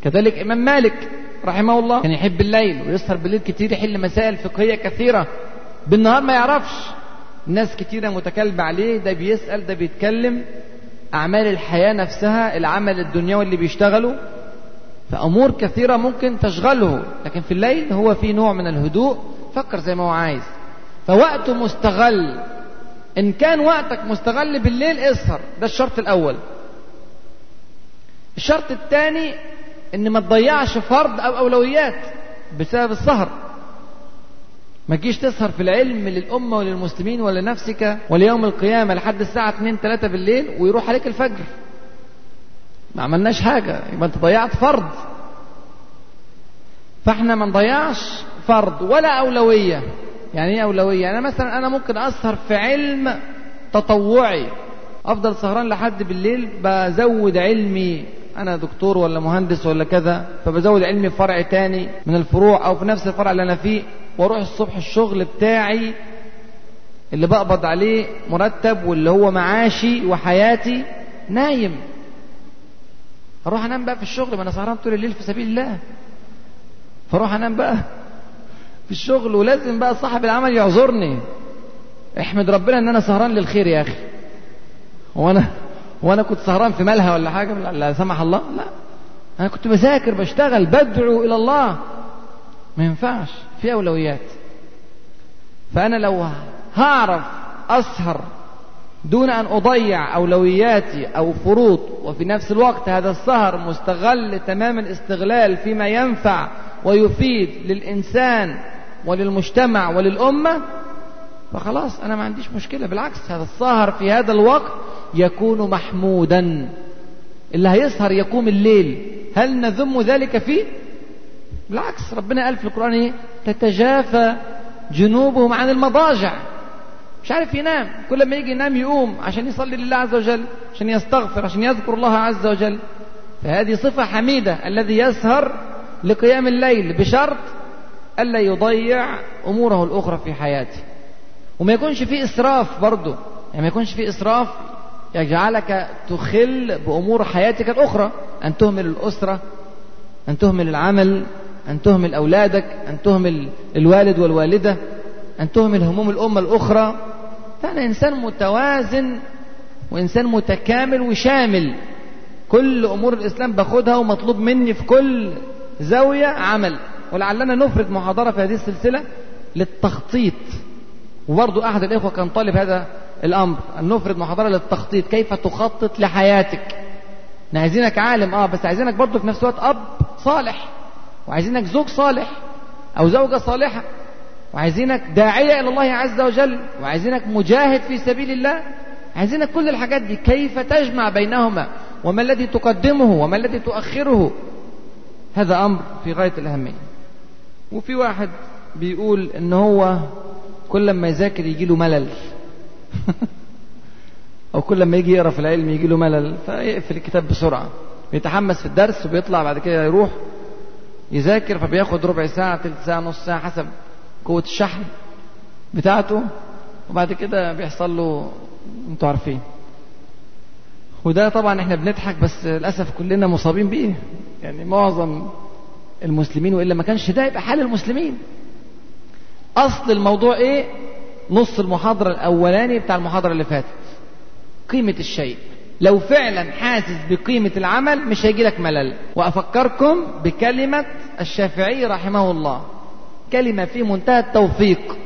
S2: كذلك إمام مالك رحمه الله كان يحب الليل ويسهر بالليل كتير يحل مسائل فقهية كثيرة. بالنهار ما يعرفش. ناس كتيرة متكلبة عليه ده بيسأل ده بيتكلم. أعمال الحياة نفسها العمل الدنيوي اللي بيشتغله. فأمور كثيرة ممكن تشغله. لكن في الليل هو في نوع من الهدوء. فكر زي ما هو عايز. فوقته مستغل. إن كان وقتك مستغل بالليل اسهر ده الشرط الأول. الشرط الثاني إن ما تضيعش فرض أو أولويات بسبب السهر. ما تجيش تسهر في العلم للأمة وللمسلمين ولنفسك وليوم القيامة لحد الساعة 2 3 بالليل ويروح عليك الفجر. ما عملناش حاجة يبقى أنت ضيعت فرض. فإحنا ما نضيعش فرض ولا أولوية. يعني إيه أولوية؟ أنا مثلا أنا ممكن أسهر في علم تطوعي. أفضل سهران لحد بالليل بزود علمي. أنا دكتور ولا مهندس ولا كذا فبزود علمي في فرع تاني من الفروع أو في نفس الفرع اللي أنا فيه وأروح الصبح الشغل بتاعي اللي بقبض عليه مرتب واللي هو معاشي وحياتي نايم. أروح أنام بقى في الشغل ما أنا سهران طول الليل في سبيل الله. فأروح أنام بقى. في الشغل ولازم بقى صاحب العمل يعذرني. احمد ربنا ان أنا سهران للخير يا أخي. وأنا وأنا كنت سهران في مالها ولا حاجة؟ لا سمح الله. لا. أنا كنت بذاكر بشتغل بدعو إلى الله. ما ينفعش. في أولويات. فأنا لو هعرف أسهر دون أن أضيع أولوياتي أو فروض وفي نفس الوقت هذا السهر مستغل تمام الاستغلال فيما ينفع ويفيد للإنسان وللمجتمع وللأمة فخلاص أنا ما عنديش مشكلة. بالعكس هذا السهر في هذا الوقت يكون محمودا. اللي هيسهر يقوم الليل. هل نذم ذلك فيه بالعكس ربنا قال في القرآن إيه تتجافى جنوبهم عن المضاجع. مش عارف ينام. كل ما يجي ينام يقوم عشان يصلي لله عز وجل عشان يستغفر عشان يذكر الله عز وجل. فهذه صفة حميدة الذي يسهر لقيام الليل بشرط ألا يضيع أموره الأخرى في حياته. وما يكونش فيه إسراف برضه يعني ما يكونش فيه إسراف يجعلك تخل بأمور حياتك الأخرى. أن تهمل الأسرة أن تهمل العمل أن تهمل أولادك أن تهمل الوالد والوالدة أن تهمل هموم الأمة الأخرى. فأنا إنسان متوازن وإنسان متكامل وشامل. كل أمور الإسلام باخدها ومطلوب مني في كل زاوية عمل. ولعلنا نفرد محاضرة في هذه السلسلة للتخطيط. وبرضو أحد الإخوة كان طالب هذا الأمر. أن نفرد محاضرة للتخطيط. كيف تخطط لحياتك؟ عايزينك عالم آه بس عايزينك برضه في نفس الوقت أب صالح. وعايزينك زوج صالح أو زوجة صالحة. وعايزينك داعية إلى الله عز وجل. وعايزينك مجاهد في سبيل الله. عايزينك كل الحاجات دي. كيف تجمع بينهما؟ وما الذي تقدمه؟ وما الذي تؤخره؟ هذا أمر في غاية الأهمية. وفي واحد بيقول إن هو كل ما يذاكر يجي له ملل. <laughs> أو كل ما يجي يقرأ في العلم يجي له ملل فيقفل الكتاب بسرعة. بيتحمس في الدرس وبيطلع بعد كده يروح يذاكر فبياخد ربع ساعة ثلث ساعة نص ساعة حسب قوة الشحن بتاعته. وبعد كده بيحصل له أنتوا عارفين. وده طبعا إحنا بنضحك بس للأسف كلنا مصابين بيه. يعني معظم المسلمين وإلا ما كانش ده يبقى حال المسلمين. أصل الموضوع إيه؟ نص المحاضرة الأولاني بتاع المحاضرة اللي فاتت. قيمة الشيء. لو فعلا حاسس بقيمة العمل مش هيجي لك ملل. وأفكركم بكلمة الشافعي رحمه الله. كلمة في منتهى التوفيق.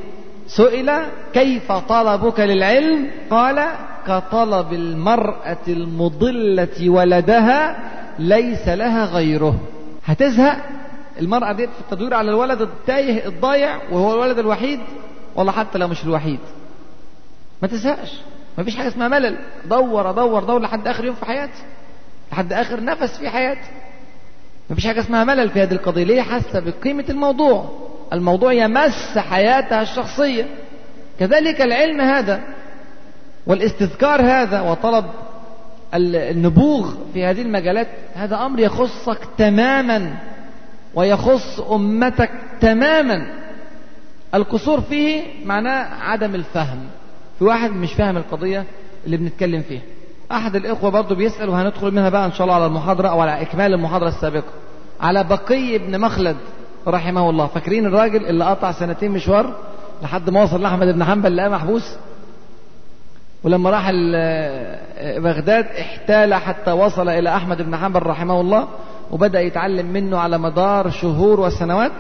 S2: سئل كيف طلبك للعلم؟ قال كطلب المرأة المضلة ولدها ليس لها غيره. هتزهق؟ المرأة دي في التدوير على الولد التايه الضايع وهو الولد الوحيد. والله حتى لو مش الوحيد. ما تزهقش. ما فيش حاجة اسمها ملل. دور دور دور لحد آخر يوم في حياتي لحد آخر نفس في حياتي ما فيش حاجة اسمها ملل في هذه القضية. ليه؟ حاسة بقيمة الموضوع. الموضوع يمس حياتها الشخصية. كذلك العلم هذا والاستذكار هذا وطلب النبوغ في هذه المجالات هذا أمر يخصك تماما. ويخص أمتك تماما. القصور فيه معناه عدم الفهم. في واحد مش فاهم القضية اللي بنتكلم فيها. أحد الإخوة برضه بيسأل وهندخل منها بقى إن شاء الله على المحاضرة أو على إكمال المحاضرة السابقة. على بقي بن مخلد رحمه الله. فاكرين الراجل اللي قطع سنتين مشوار لحد ما وصل لأحمد بن حنبل لقاه محبوس؟ ولما راح بغداد احتال حتى وصل إلى أحمد بن حنبل رحمه الله. وبدأ يتعلم منه على مدار شهور وسنوات.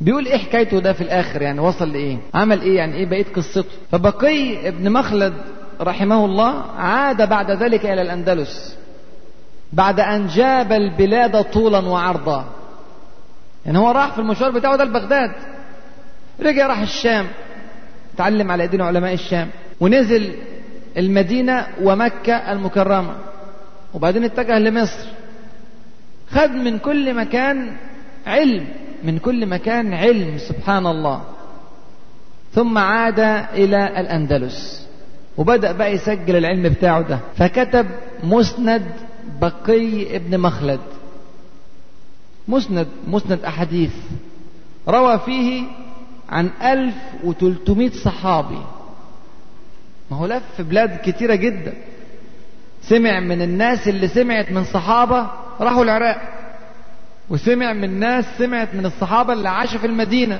S2: بيقول إيه حكايته ده في الآخر يعني وصل لإيه؟ عمل إيه يعني؟ إيه بقيت قصته؟ فبقي ابن مخلد رحمه الله عاد بعد ذلك إلى الأندلس بعد أن جاب البلاد طولا وعرضا. يعني هو راح في المشوار بتاعه ده لبغداد. رجع راح الشام تعلم على ايدين علماء الشام ونزل المدينة ومكة المكرمة وبعدين اتجه لمصر. خد من كل مكان علم من كل مكان علم سبحان الله ثم عاد إلى الأندلس. وبدأ بقى يسجل العلم بتاعه ده. فكتب مسند بقي ابن مخلد. مسند مسند أحاديث. روى فيه عن ألف وتلتمائة صحابي. ما هو لف بلاد كتيرة جدا. سمع من الناس اللي سمعت من صحابة راحوا العراق. وسمع من ناس سمعت من الصحابة اللي عاشوا في المدينة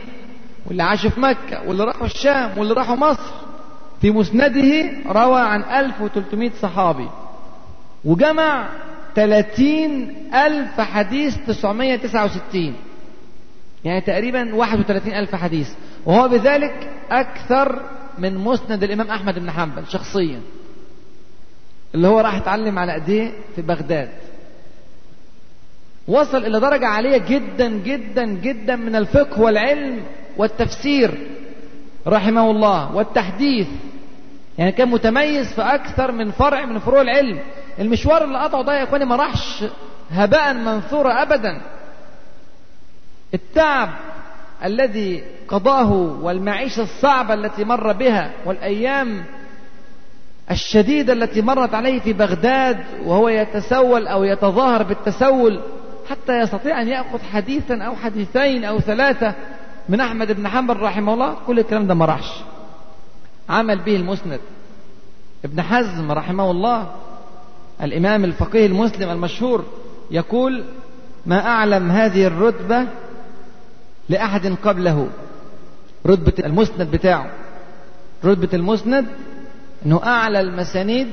S2: واللي عاشوا في مكة واللي راحوا الشام واللي راحوا مصر. في مسنده روى عن 1300 صحابي. وجمع 30 ألف حديث 969 يعني تقريبا 31 ألف حديث. وهو بذلك أكثر من مسند الإمام أحمد بن حنبل شخصيا. اللي هو راح يتعلم على أيديه في بغداد. وصل إلى درجة عالية جدا جدا جدا من الفقه والعلم والتفسير رحمه الله والتحديث. يعني كان متميز في أكثر من فرع من فروع العلم. المشوار اللي قطعه ده يا إخواني ما راحش هباء منثورا أبدا. التعب الذي قضاه والمعيشة الصعبة التي مر بها والأيام الشديدة التي مرت عليه في بغداد وهو يتسول أو يتظاهر بالتسول حتى يستطيع أن يأخذ حديثا أو حديثين أو ثلاثة من أحمد بن حنبل رحمه الله. كل الكلام ده ما راحش عمل به المسند. ابن حزم رحمه الله الإمام الفقيه المسلم المشهور يقول ما أعلم هذه الرتبة لأحد قبله. رتبة المسند بتاعه. رتبة المسند أنه أعلى المسانيد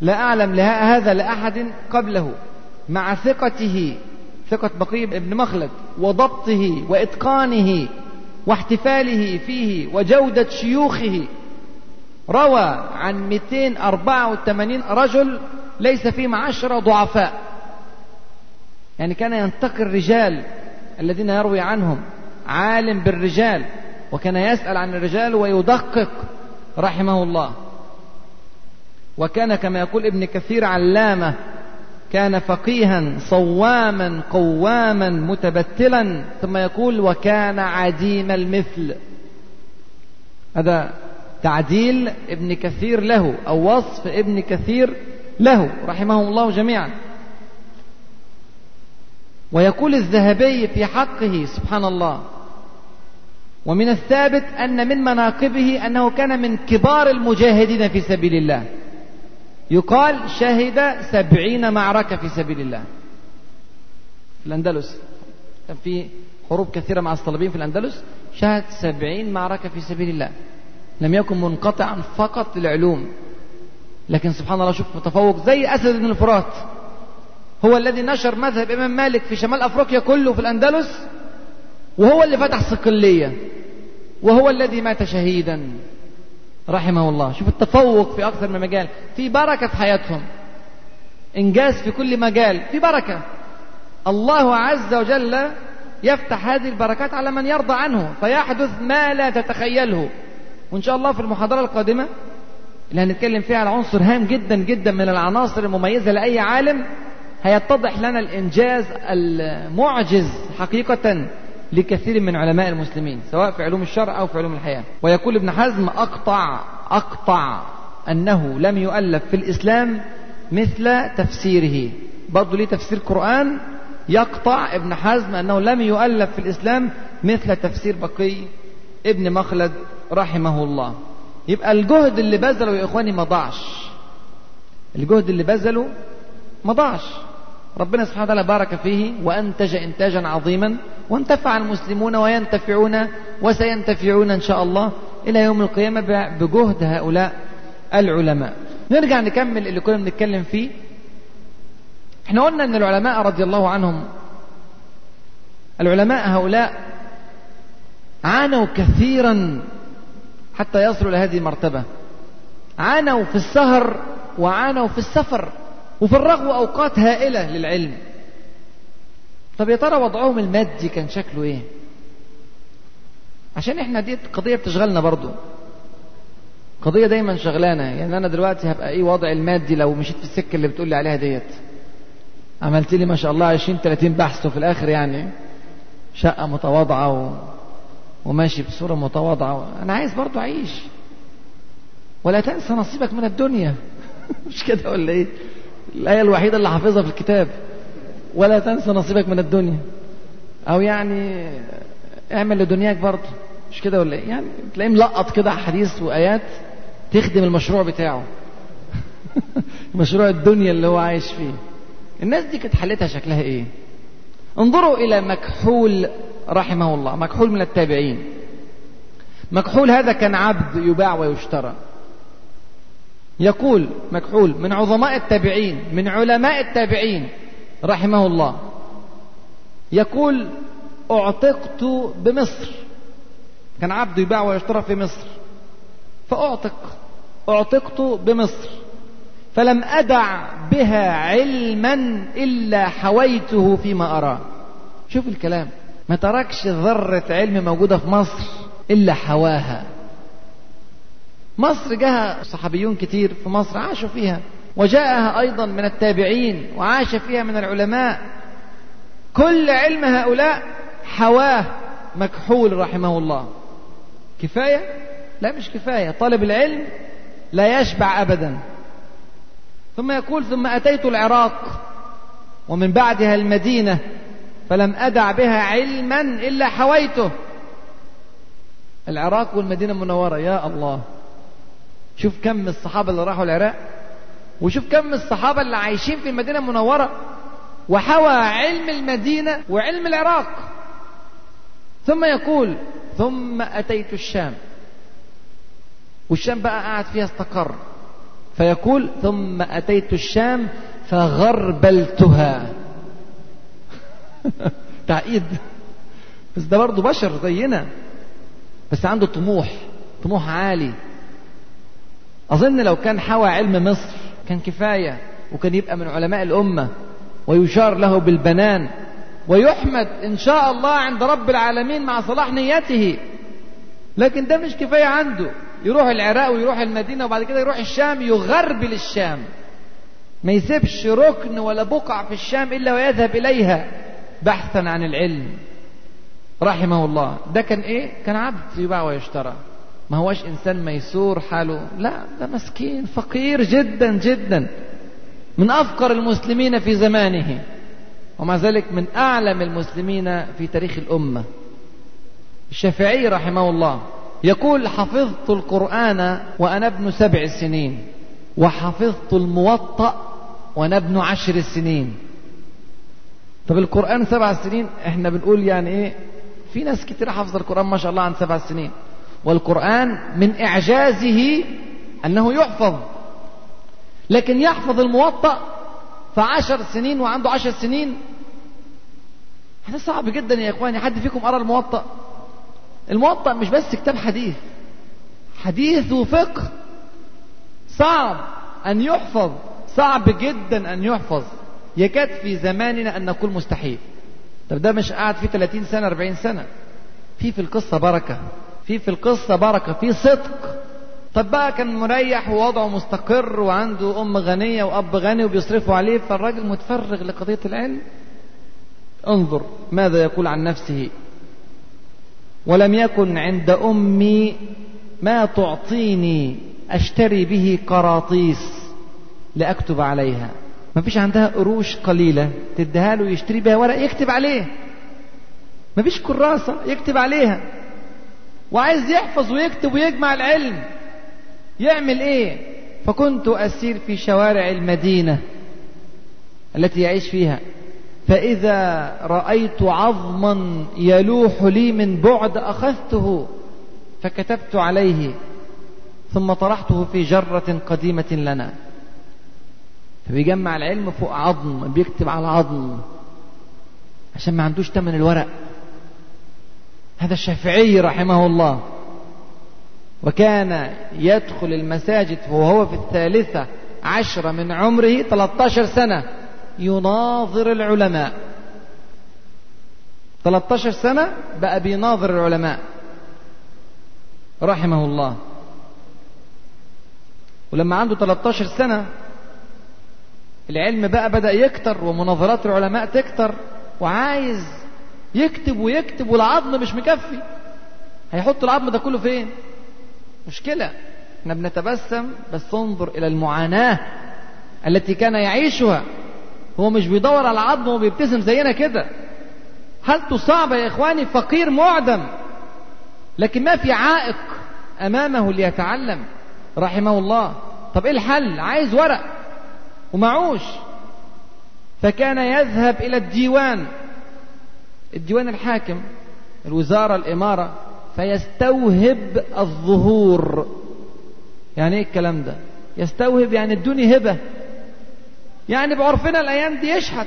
S2: لا أعلم هذا لأحد قبله. مع ثقته ثقة بقي بن مخلد وضبطه وإتقانه واحتفاله فيه وجودة شيوخه. روى عن 284 رجل ليس فيهم عشرة ضعفاء. يعني كان ينتقي الرجال الذين يروي عنهم عالم بالرجال وكان يسأل عن الرجال ويدقق رحمه الله. وكان كما يقول ابن كثير علامة كان فقيها صواما قواما متبتلا ثم يقول وكان عديم المثل. هذا تعديل ابن كثير له أو وصف ابن كثير له رحمه الله جميعا. ويقول الذهبي في حقه سبحان الله. ومن الثابت أن من مناقبه أنه كان من كبار المجاهدين في سبيل الله. يقال شهد سبعين معركة في سبيل الله. في الأندلس. كان في حروب كثيرة مع الصليبيين في الأندلس. شهد سبعين معركة في سبيل الله. لم يكن منقطعا فقط للعلوم. لكن سبحان الله شوف متفوق زي أسد بن الفرات. هو الذي نشر مذهب إمام مالك في شمال أفريقيا كله في الأندلس وهو اللي فتح صقلية وهو الذي مات شهيدا. رحمه الله شوف التفوق في أكثر من مجال. في بركة في حياتهم. إنجاز في كل مجال. في بركة. الله عز وجل يفتح هذه البركات على من يرضى عنه. فيحدث ما لا تتخيله. وإن شاء الله في المحاضرة القادمة اللي هنتكلم فيها على عنصر هام جدا جدا من العناصر المميزة لأي عالم هيتضح لنا الإنجاز المعجز حقيقة لكثير من علماء المسلمين سواء في علوم الشرع أو في علوم الحياة. ويقول ابن حزم أقطع أقطع أنه لم يؤلف في الإسلام مثل تفسيره. برضه ليه تفسير قرآن يقطع ابن حزم أنه لم يؤلف في الإسلام مثل تفسير بقي ابن مخلد رحمه الله. يبقى الجهد اللي بذله يا إخواني ما ضاعش الجهد اللي بذله ما ضاعش ربنا سبحانه وتعالى بارك فيه وأنتج إنتاجا عظيما وانتفع المسلمون وينتفعون وسينتفعون إن شاء الله إلى يوم القيامة بجهد هؤلاء العلماء. نرجع نكمل اللي كنا بنتكلم فيه. إحنا قلنا إن العلماء رضي الله عنهم العلماء هؤلاء عانوا كثيرا حتى يصلوا لهذه المرتبة. عانوا في السهر وعانوا في السفر. وفي الرغو أوقات هائلة للعلم. طب يا ترى وضعهم المادي كان شكله إيه؟ عشان إحنا دي قضية بتشغلنا برضو. قضية دايما شغلانة. يعني أنا دلوقتي هبقى إيه وضعي المادي لو مشيت في السكة اللي بتقولي عليها ديت. عملت لي ما شاء الله 20 30 بحث وفي الآخر يعني شقة متواضعة و... وماشي بصورة متواضعة. أنا عايز برضو أعيش. ولا تنسى نصيبك من الدنيا. <laughs> مش كده ولا إيه؟ الآية الوحيدة اللي حافظها في الكتاب. ولا تنسى نصيبك من الدنيا. أو يعني اعمل لدنياك برضه. مش كده ولا إيه؟ يعني تلاقيه ملقط كده حديث وآيات تخدم المشروع بتاعه. <laughs> مشروع الدنيا اللي هو عايش فيه. الناس دي كانت حالتها شكلها إيه؟ انظروا إلى مكحول رحمه الله. مكحول من التابعين. مكحول هذا كان عبد يباع ويشترى. يقول مكحول من عظماء التابعين من علماء التابعين رحمه الله يقول أعتقت بمصر. كان عبد يباع ويشترى في مصر. فأعتق أعتقت بمصر. فلم أدع بها علما إلا حويته فيما أراه شوف الكلام. ما تركش ذرة علم موجودة في مصر إلا حواها. مصر جاء صحابيون كتير في مصر عاشوا فيها. وجاءها أيضا من التابعين وعاش فيها من العلماء. كل علم هؤلاء حواه مكحول رحمه الله. كفاية؟ لا مش كفاية. طالب العلم لا يشبع أبدا. ثم يقول ثم أتيت العراق ومن بعدها المدينة فلم أدع بها علما إلا حويته. العراق والمدينة المنورة يا الله. شوف كم الصحابة اللي راحوا العراق وشوف كم الصحابة اللي عايشين في المدينة المنورة وحوى علم المدينة وعلم العراق. ثم يقول ثم أتيت الشام. والشام بقى قاعد فيها استقر. فيقول ثم أتيت الشام فغربلتها. <laughs> تعقيد. بس ده برضه بشر زينا بس عنده طموح طموح عالي. أظن لو كان حوى علم مصر كان كفاية وكان يبقى من علماء الأمة ويشار له بالبنان ويحمد إن شاء الله عند رب العالمين مع صلاح نيته. لكن ده مش كفاية عنده. يروح العراق ويروح المدينة وبعد كده يروح الشام يغربل الشام ما يسيبش ركن ولا بقع في الشام إلا ويذهب إليها بحثا عن العلم. رحمه الله. ده كان إيه؟ كان عبد يباع ويشترى. ما هوش إنسان ميسور حاله. لا ده مسكين فقير جدا جدا. من أفقر المسلمين في زمانه. ومع ذلك من أعلم المسلمين في تاريخ الأمة. الشافعي رحمه الله يقول حفظت القرآن وأنا ابن سبع سنين وحفظت الموطأ وأنا ابن عشر سنين. طب القرآن سبع سنين إحنا بنقول يعني إيه؟ في ناس كتير حفظ القرآن ما شاء الله عن سبع سنين. والقرآن من إعجازه أنه يحفظ. لكن يحفظ الموطأ في عشر سنين وعنده عشر سنين. هذا صعب جدا يا إخواني حد فيكم قرأ الموطأ. الموطأ مش بس كتاب حديث. حديث وفقه. صعب أن يحفظ. صعب جدا أن يحفظ. يكاد في زماننا أن نقول مستحيل. طب ده مش قاعد فيه 30 سنة 40 سنة. في في القصة بركة. في في القصة بركة في صدق. طب بقى كان مريح ووضعه مستقر وعنده أم غنية وأب غني وبيصرفوا عليه فالراجل متفرغ لقضية العلم. انظر ماذا يقول عن نفسه. ولم يكن عند أمي ما تعطيني أشتري به قراطيس لأكتب عليها. ما فيش عندها قروش قليلة تديها له يشتري بها ورق يكتب عليه. ما فيش كراسة يكتب عليها. وعايز يحفظ ويكتب ويجمع العلم. يعمل إيه؟ فكنت أسير في شوارع المدينة التي يعيش فيها. فإذا رأيت عظما يلوح لي من بعد أخذته فكتبت عليه ثم طرحته في جرة قديمة لنا. فبيجمع العلم فوق عظم بيكتب على عظم عشان ما عندوش تمن الورق. هذا الشافعي رحمه الله. وكان يدخل المساجد وهو في الثالثة عشرة من عمره 13 سنة. يناظر العلماء. 13 سنة بقى بيناظر العلماء. رحمه الله. ولما عنده 13 سنة العلم بقى بدأ يكتر ومناظرات العلماء تكتر وعايز يكتب ويكتب والعظم مش مكفي. هيحط العظم ده كله فين؟ مشكلة. إحنا بنتبسم بس انظر إلى المعاناة التي كان يعيشها. هو مش بيدور على عظمه وبيبتسم زينا كده. حالته صعبة يا إخواني فقير معدم؟ لكن ما في عائق أمامه ليتعلم رحمه الله. طب إيه الحل؟ عايز ورق ومعوش. فكان يذهب إلى الديوان. الديوان الحاكم الوزارة الإمارة فيستوهب الظهور. يعني إيه الكلام ده؟ يستوهب يعني ادوني هبة. يعني بعرفنا الأيام دي يشحت.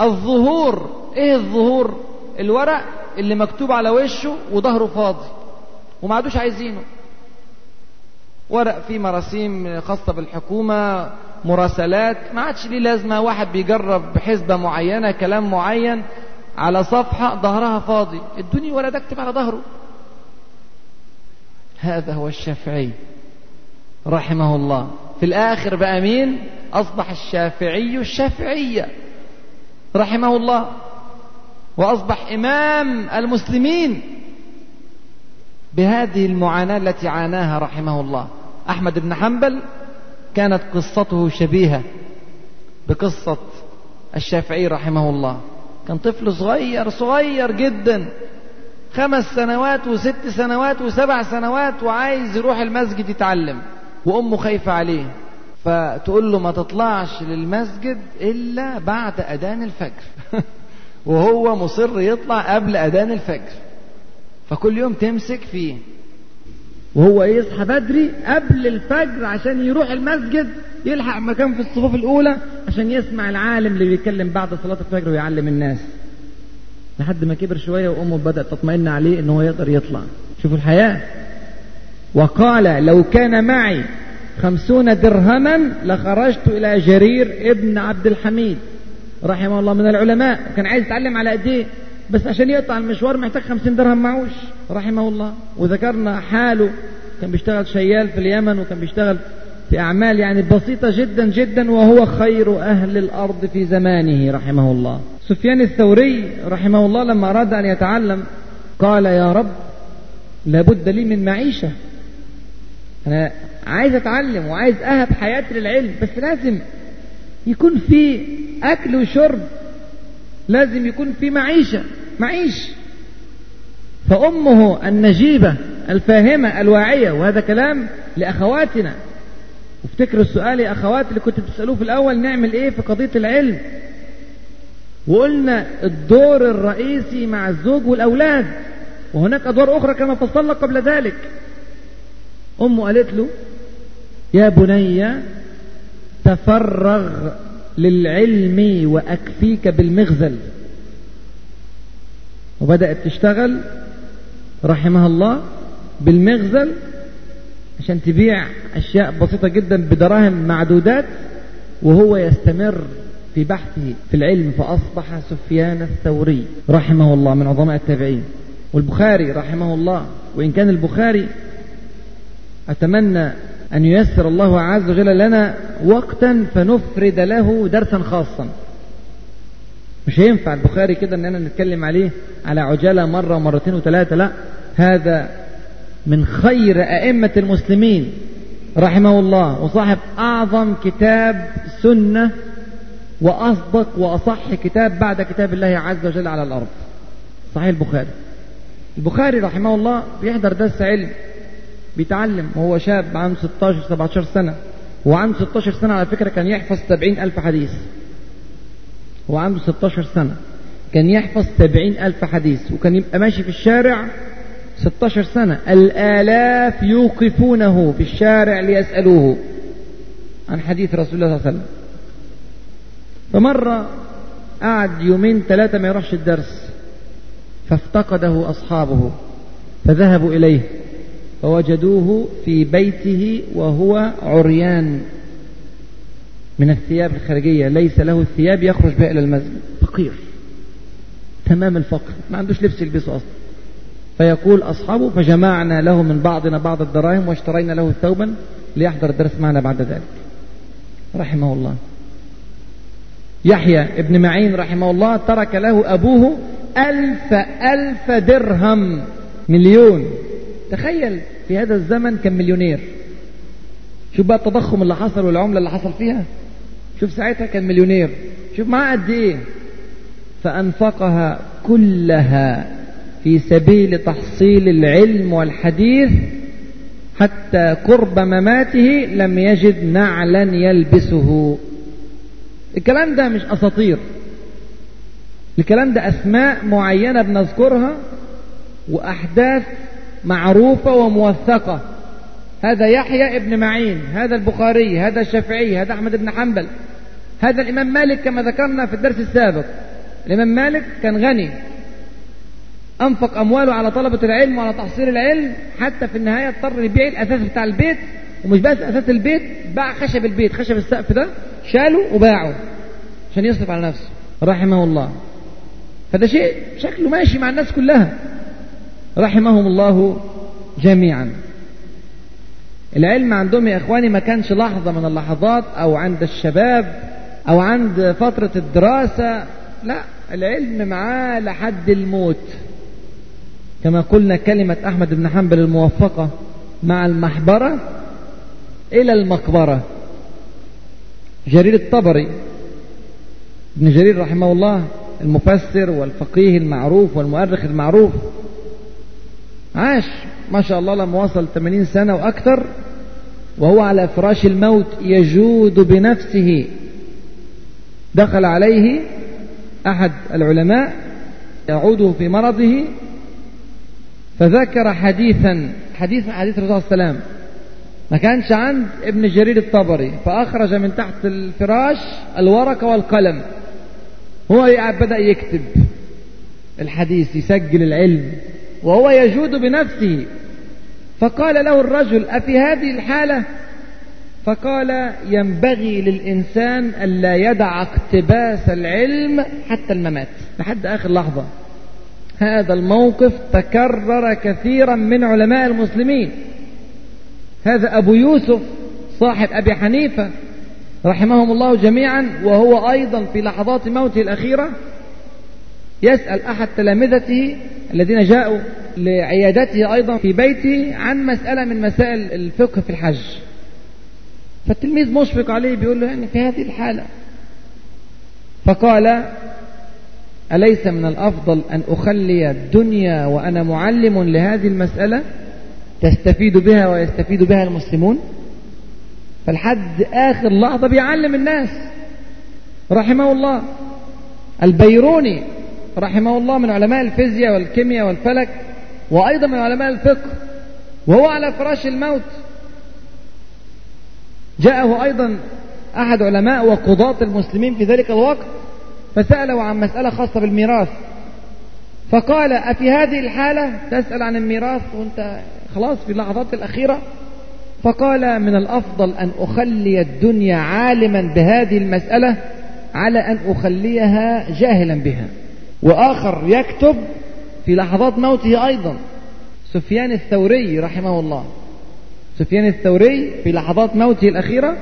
S2: الظهور إيه الظهور؟ الورق اللي مكتوب على وشه وظهره فاضي وما عادوش عايزينه. ورق فيه مراسيم خاصة بالحكومة مراسلات ما عادش ليه لازمة. واحد بيجرب بحسبة معينة كلام معين على صفحة ظهرها فاضي. ادوني ورق اكتب على ظهره. هذا هو الشافعي رحمه الله. في الآخر بقى مين؟ أصبح الشافعي الشافعية رحمه الله. وأصبح إمام المسلمين. بهذه المعاناة التي عاناها رحمه الله. أحمد بن حنبل كانت قصته شبيهة بقصة الشافعي رحمه الله. كان طفل صغير صغير جدا. خمس سنوات وست سنوات وسبع سنوات وعايز يروح المسجد يتعلم. وأمه خايفة عليه. فتقول له ما تطلعش للمسجد إلا بعد أذان الفجر. <laughs> وهو مصر يطلع قبل أذان الفجر. فكل يوم تمسك فيه. وهو يصحى بدري قبل الفجر عشان يروح المسجد. يلحق مكان في الصفوف الأولى عشان يسمع العالم اللي بيتكلم بعد صلاة الفجر ويعلم الناس. لحد ما كبر شوية وأمه بدأت تطمئن عليه إن هو يقدر يطلع. شوفوا الحياة. وقال لو كان معي خمسون درهما لخرجت إلى جرير ابن عبد الحميد. رحمه الله من العلماء. كان عايز يتعلم على ايديه بس عشان يقطع المشوار محتاج خمسين درهم معوش. رحمه الله. وذكرنا حاله. كان بيشتغل شيال في اليمن وكان بيشتغل في أعمال يعني بسيطة جدا جدا وهو خير أهل الأرض في زمانه رحمه الله. سفيان الثوري رحمه الله لما أراد أن يتعلم قال يا رب لابد لي من معيشة. أنا عايز أتعلم وعايز أهب حياتي للعلم بس لازم يكون في أكل وشرب لازم يكون في معيشة معيش. فأمه النجيبة الفاهمة الواعية وهذا كلام لأخواتنا. وافتكروا السؤال يا أخوات اللي كنت بتسألوه في الأول نعمل إيه في قضية العلم؟ وقلنا الدور الرئيسي مع الزوج والأولاد وهناك أدوار أخرى كما فصلنا قبل ذلك. أمه قالت له يا بني تفرغ للعلم وأكفيك بالمغزل. وبدأت تشتغل رحمها الله بالمغزل عشان تبيع أشياء بسيطة جدا بدراهم معدودات وهو يستمر في بحثه في العلم فأصبح سفيان الثوري رحمه الله من عظماء التابعين. والبخاري رحمه الله وإن كان البخاري أتمنى أن ييسر الله عز وجل لنا وقتا فنفرد له درسا خاصا. مش هينفع البخاري كده اننا نتكلم عليه على عجالة مرة ومرتين وثلاثة لا هذا من خير أئمة المسلمين رحمه الله وصاحب أعظم كتاب سنة وأصدق وأصح كتاب بعد كتاب الله عز وجل على الأرض. صحيح البخاري. البخاري رحمه الله بيحضر درس علم بيتعلم وهو شاب عنده 16 17 سنة وعنده 16 سنة على فكرة كان يحفظ 70 ألف حديث. هو عنده 16 سنة كان يحفظ 70 ألف حديث وكان يبقى ماشي في الشارع 16 سنة. الآلاف يوقفونه في الشارع ليسألوه عن حديث رسول الله صلى الله عليه وسلم. فمرة قعد يومين ثلاثة ما يروحش الدرس فافتقده أصحابه فذهبوا إليه فوجدوه في بيته وهو عريان من الثياب الخارجية. ليس له الثياب يخرج بها إلى المسجد. فقير تمام الفقر ما عندوش لبس يلبسه أصلا. فيقول أصحابه فجمعنا له من بعضنا بعض الدراهم واشترينا له ثوبا ليحضر الدرس معنا بعد ذلك. رحمه الله. يحيى ابن معين رحمه الله ترك له أبوه ألف ألف درهم مليون. تخيل في هذا الزمن كان مليونير. شوف بقى التضخم اللي حصل والعملة اللي حصل فيها. شوف ساعتها كان مليونير. شوف معاه قد إيه. فأنفقها كلها. في سبيل تحصيل العلم والحديث حتى قرب مماته لم يجد نعلا يلبسه. الكلام ده مش أساطير. الكلام ده أسماء معينة بنذكرها وأحداث معروفة وموثقة. هذا يحيى ابن معين هذا البخاري هذا الشافعي هذا أحمد بن حنبل هذا الإمام مالك كما ذكرنا في الدرس السابق. الإمام مالك كان غني. أنفق أمواله على طلبة العلم وعلى تحصيل العلم حتى في النهاية اضطر يبيع الأساس بتاع البيت. ومش بس أساس البيت باع خشب البيت. خشب السقف ده شاله وباعه عشان يصرف على نفسه. رحمه الله فده شيء شكله ماشي مع الناس كلها. رحمهم الله جميعا. العلم عندهم يا إخواني ما كانش لحظة من اللحظات أو عند الشباب أو عند فترة الدراسة. لا العلم معاه لحد الموت. كما قلنا كلمة أحمد بن حنبل الموفقة مع المحبرة إلى المقبرة. جرير الطبري ابن جرير رحمه الله المفسر والفقيه المعروف والمؤرخ المعروف عاش ما شاء الله لما وصل 80 سنة وأكثر وهو على فراش الموت يجود بنفسه. دخل عليه أحد العلماء يعود في مرضه فذكر حديثا حديث حديث الرسول صلى الله عليه وسلم. ما كانش عند ابن جرير الطبري فأخرج من تحت الفراش الورقة والقلم. هو بدأ يكتب الحديث يسجل العلم وهو يجود بنفسه. فقال له الرجل أفي هذه الحالة؟ فقال ينبغي للإنسان ألا يدع اقتباس العلم حتى الممات. لحد آخر لحظة. هذا الموقف تكرر كثيرا من علماء المسلمين. هذا أبو يوسف صاحب أبي حنيفة رحمهم الله جميعا وهو أيضا في لحظات موته الأخيرة يسأل أحد تلامذته الذين جاءوا لعيادته أيضا في بيته عن مسألة من مسائل الفقه في الحج. فالتلميذ مشفق عليه بيقول له يعني في هذه الحالة. فقال أليس من الأفضل أن أخلي الدنيا وأنا معلم لهذه المسألة تستفيد بها ويستفيد بها المسلمون؟ فالحد آخر لحظة بيعلم الناس. رحمه الله. البيروني رحمه الله من علماء الفيزياء والكيمياء والفلك وأيضا من علماء الفقه وهو على فراش الموت. جاءه أيضا أحد علماء وقضاة المسلمين في ذلك الوقت. فسأله عن مسألة خاصة بالميراث. فقال أفي هذه الحالة؟ تسأل عن الميراث وأنت خلاص في اللحظات الأخيرة. فقال من الأفضل أن أخلي الدنيا عالما بهذه المسألة على أن أخليها جاهلا بها. وآخر يكتب في لحظات موته أيضا. سفيان الثوري رحمه الله. سفيان الثوري في لحظات موته الأخيرة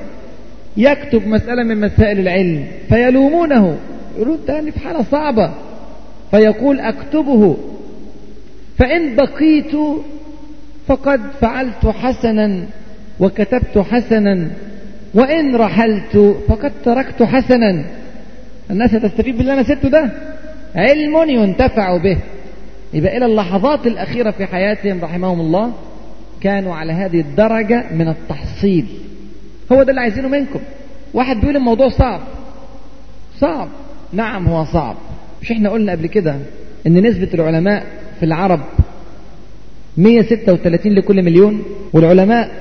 S2: يكتب مسألة من مسائل العلم فيلومونه. يقولون تاني في حالة صعبة. فيقول أكتبه. فإن بقيت فقد فعلت حسنا وكتبت حسنا. وإن رحلت فقد تركت حسنا. الناس هتستفيد باللي أنا سبته ده؟ علم ينتفع به. يبقى إلى اللحظات الأخيرة في حياتهم رحمهم الله كانوا على هذه الدرجة من التحصيل. هو ده اللي عايزينه منكم. واحد بيقول الموضوع صعب. صعب. نعم هو صعب. مش إحنا قلنا قبل كده إن نسبة العلماء في العرب 136 لكل مليون والعلماء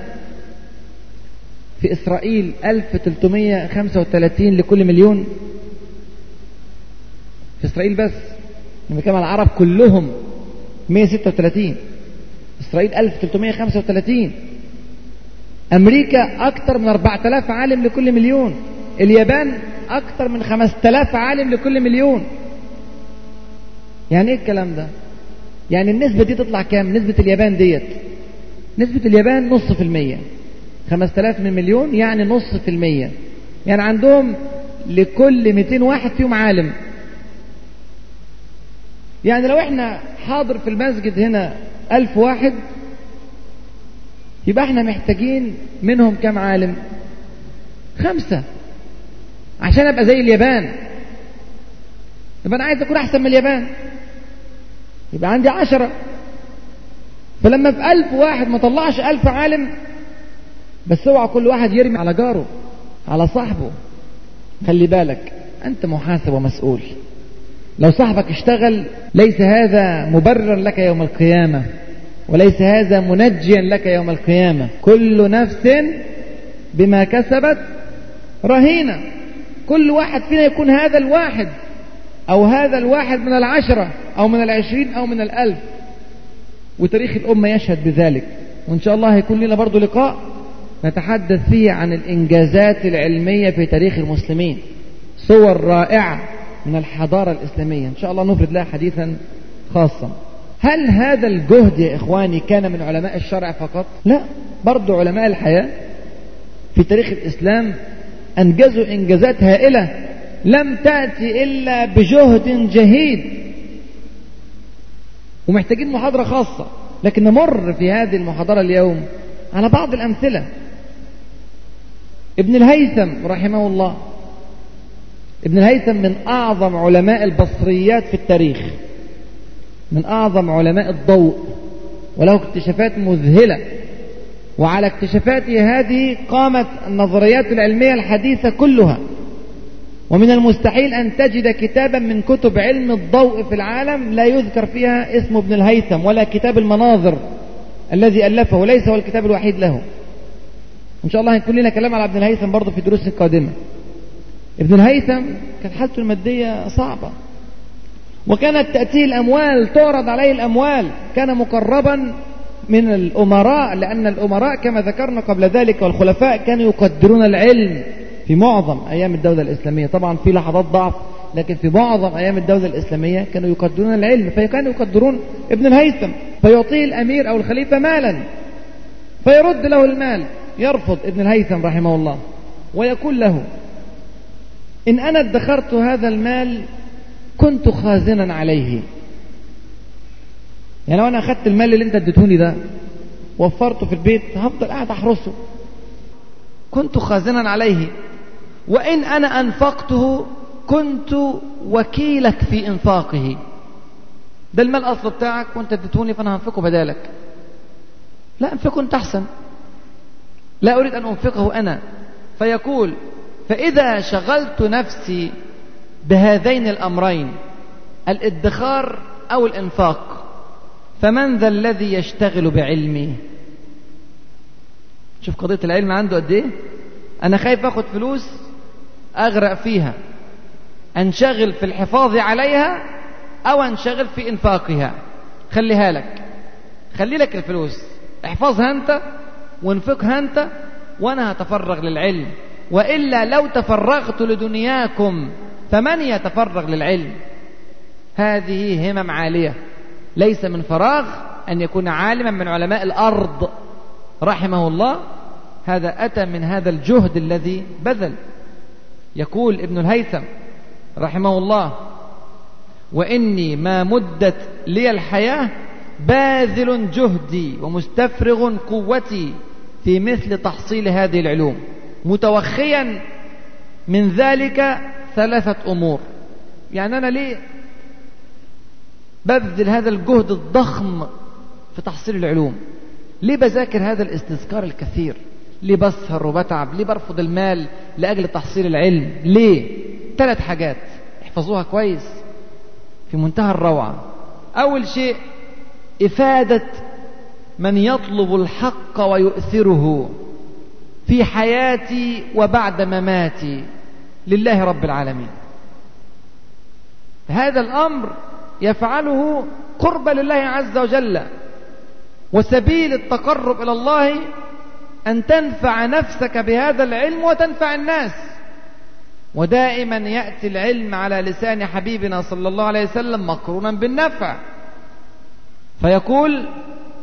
S2: في إسرائيل 1335 لكل مليون. في إسرائيل بس لما كان العرب كلهم 136 إسرائيل 1335 أمريكا أكثر من 4000 عالم لكل مليون. اليابان أكثر من 5000 عالم لكل مليون. يعني إيه الكلام ده؟ يعني النسبة دي تطلع كام؟ نسبة اليابان ديت. نسبة اليابان نص في المية. 5000 من مليون يعني نص في المية. يعني عندهم لكل 200 واحد فيهم عالم. يعني لو إحنا حاضر في المسجد هنا ألف واحد يبقى إحنا محتاجين منهم كم عالم؟ خمسة. عشان أبقى زي اليابان. يبقى أنا عايز أكون أحسن من اليابان. يبقى عندي عشرة. فلما في ألف واحد ما طلعش ألف عالم بس اوعى كل واحد يرمي على جاره على صاحبه. خلي بالك أنت محاسب ومسؤول. لو صاحبك اشتغل ليس هذا مبرر لك يوم القيامة وليس هذا منجيا لك يوم القيامة. كل نفس بما كسبت رهينة. كل واحد فينا يكون هذا الواحد أو هذا الواحد من العشرة أو من العشرين أو من الألف. وتاريخ الأمة يشهد بذلك. وإن شاء الله هيكون لنا برضو لقاء نتحدث فيه عن الإنجازات العلمية في تاريخ المسلمين. صور رائعة من الحضارة الإسلامية. إن شاء الله نفرد لها حديثا خاصا. هل هذا الجهد يا إخواني كان من علماء الشرع فقط؟ لا برضو علماء الحياة. في تاريخ الإسلام أنجزوا إنجازات هائلة لم تأتي إلا بجهد جهيد. ومحتاجين محاضرة خاصة لكن نمر في هذه المحاضرة اليوم على بعض الأمثلة. ابن الهيثم رحمه الله ابن الهيثم من أعظم علماء البصريات في التاريخ من أعظم علماء الضوء وله اكتشافات مذهلة. وعلى اكتشافاته هذه قامت النظريات العلمية الحديثة كلها. ومن المستحيل أن تجد كتابا من كتب علم الضوء في العالم لا يذكر فيها اسم ابن الهيثم ولا كتاب المناظر الذي ألفه وليس هو الكتاب الوحيد له. إن شاء الله هيكون لنا كلام على ابن الهيثم برضه في دروس القادمة. ابن الهيثم كانت حالته المادية صعبة. وكانت تأتيه الأموال تعرض عليه الأموال. كان مقربا من الأمراء لأن الأمراء كما ذكرنا قبل ذلك والخلفاء كانوا يقدرون العلم في معظم أيام الدولة الإسلامية. طبعا في لحظات ضعف لكن في معظم أيام الدولة الإسلامية كانوا يقدرون العلم. فكانوا يقدرون ابن الهيثم فيعطيه الأمير أو الخليفة مالا فيرد له المال. يرفض ابن الهيثم رحمه الله ويقول له إن أنا ادخرت هذا المال كنت خازنا عليه. يعني لو أنا أخذت المال اللي أنت اديتهوني ده وفرته في البيت هفضل قاعد أحرسه. كنت خازنا عليه. وإن أنا أنفقته كنت وكيلك في إنفاقه. ده المال أصل بتاعك وأنت اديتهوني فأنا هنفقه بدالك. لا أنفقه أنت أحسن. لا أريد أن أنفقه أنا. فيقول فإذا شغلت نفسي بهذين الأمرين الادخار أو الإنفاق. فمن ذا الذي يشتغل بعلمي؟ شوف قضية العلم عنده قد إيه؟ أنا خايف أخد فلوس أغرق فيها. أنشغل في الحفاظ عليها أو أنشغل في إنفاقها. خليها لك. خلي لك الفلوس. احفظها أنت وانفقها أنت وأنا هتفرغ للعلم. وإلا لو تفرغت لدنياكم فمن يتفرغ للعلم؟ هذه همم عالية. ليس من فراغ أن يكون عالما من علماء الأرض. رحمه الله هذا أتى من هذا الجهد الذي بذل. يقول ابن الهيثم رحمه الله وإني ما مدت لي الحياة باذل جهدي ومستفرغ قوتي في مثل تحصيل هذه العلوم متوخيا من ذلك ثلاثة أمور. يعني أنا ليه ببذل هذا الجهد الضخم في تحصيل العلوم. ليه بذاكر هذا الاستذكار الكثير؟ ليه بسهر وبتعب؟ ليه برفض المال لأجل تحصيل العلم؟ ليه؟ ثلاث حاجات. احفظوها كويس. في منتهى الروعة. أول شيء إفادة من يطلب الحق ويؤثره في حياتي وبعد مماتي. لله رب العالمين. هذا الأمر يفعله قربا لله عز وجل وسبيل التقرب إلى الله أن تنفع نفسك بهذا العلم وتنفع الناس. ودائما يأتي العلم على لسان حبيبنا صلى الله عليه وسلم مقرونا بالنفع. فيقول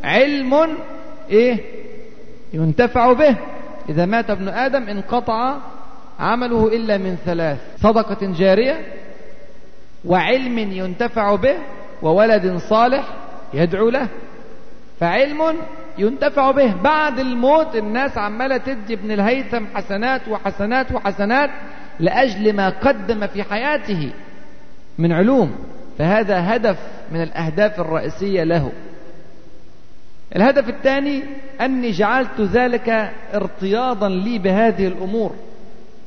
S2: علم إيه؟ ينتفع به. إذا مات ابن آدم انقطع عمله إلا من ثلاث صدقة جارية وعلم ينتفع به وولد صالح يدعو له. فعلم ينتفع به. بعد الموت الناس عمالة تدي ابن الهيثم حسنات وحسنات وحسنات لأجل ما قدم في حياته من علوم. فهذا هدف من الأهداف الرئيسية له. الهدف الثاني أني جعلت ذلك ارتياضا لي بهذه الأمور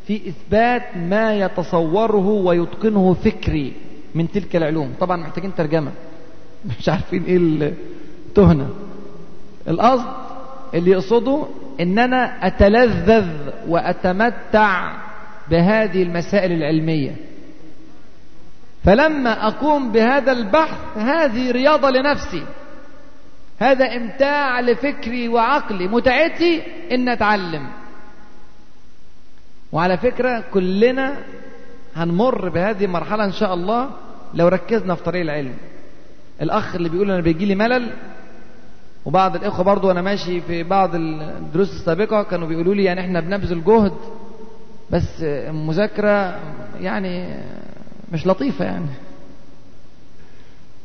S2: في إثبات ما يتصوره ويتقنه فكري. من تلك العلوم. طبعا محتاجين ترجمة. <laughs> مش عارفين إيه التهنة. القصد اللي يقصده إن أنا أتلذذ وأتمتع بهذه المسائل العلمية. فلما أقوم بهذا البحث هذه رياضة لنفسي. هذا إمتاع لفكري وعقلي. متعتي إن أتعلم. وعلى فكرة كلنا هنمر بهذه المرحلة إن شاء الله لو ركزنا في طريق العلم. الأخ اللي بيقول أنا بيجي لي ملل وبعض الإخوة برضو وأنا ماشي في بعض الدروس السابقة كانوا بيقولوا لي يعني إحنا بنبذل جهد بس المذاكره يعني مش لطيفة يعني.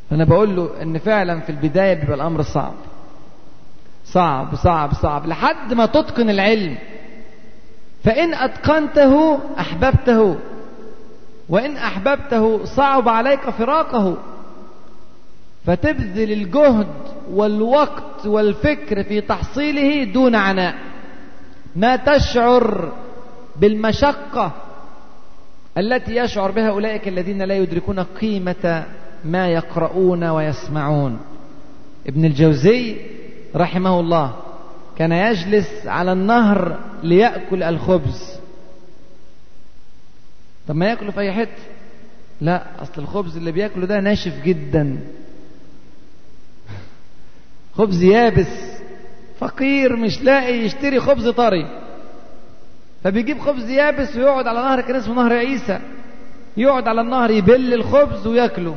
S2: فانا بقول له إن فعلا في البداية بيبقى الأمر صعب. صعب صعب صعب. لحد ما تتقن العلم. فإن أتقنته أحببته. وإن أحببته صعب عليك فراقه. فتبذل الجهد والوقت والفكر في تحصيله دون عناء. ما تشعر بالمشقة التي يشعر بها أولئك الذين لا يدركون قيمة ما يقرؤون ويسمعون. ابن الجوزي رحمه الله كان يجلس على النهر ليأكل الخبز. طب ما ياكله في أي حتة؟ لا أصل الخبز اللي بياكله ده ناشف جدا. خبز يابس فقير مش لاقي يشتري خبز طري. فبيجيب خبز يابس ويقعد على نهر كان اسمه نهر عيسى. يقعد على النهر يبل الخبز وياكله.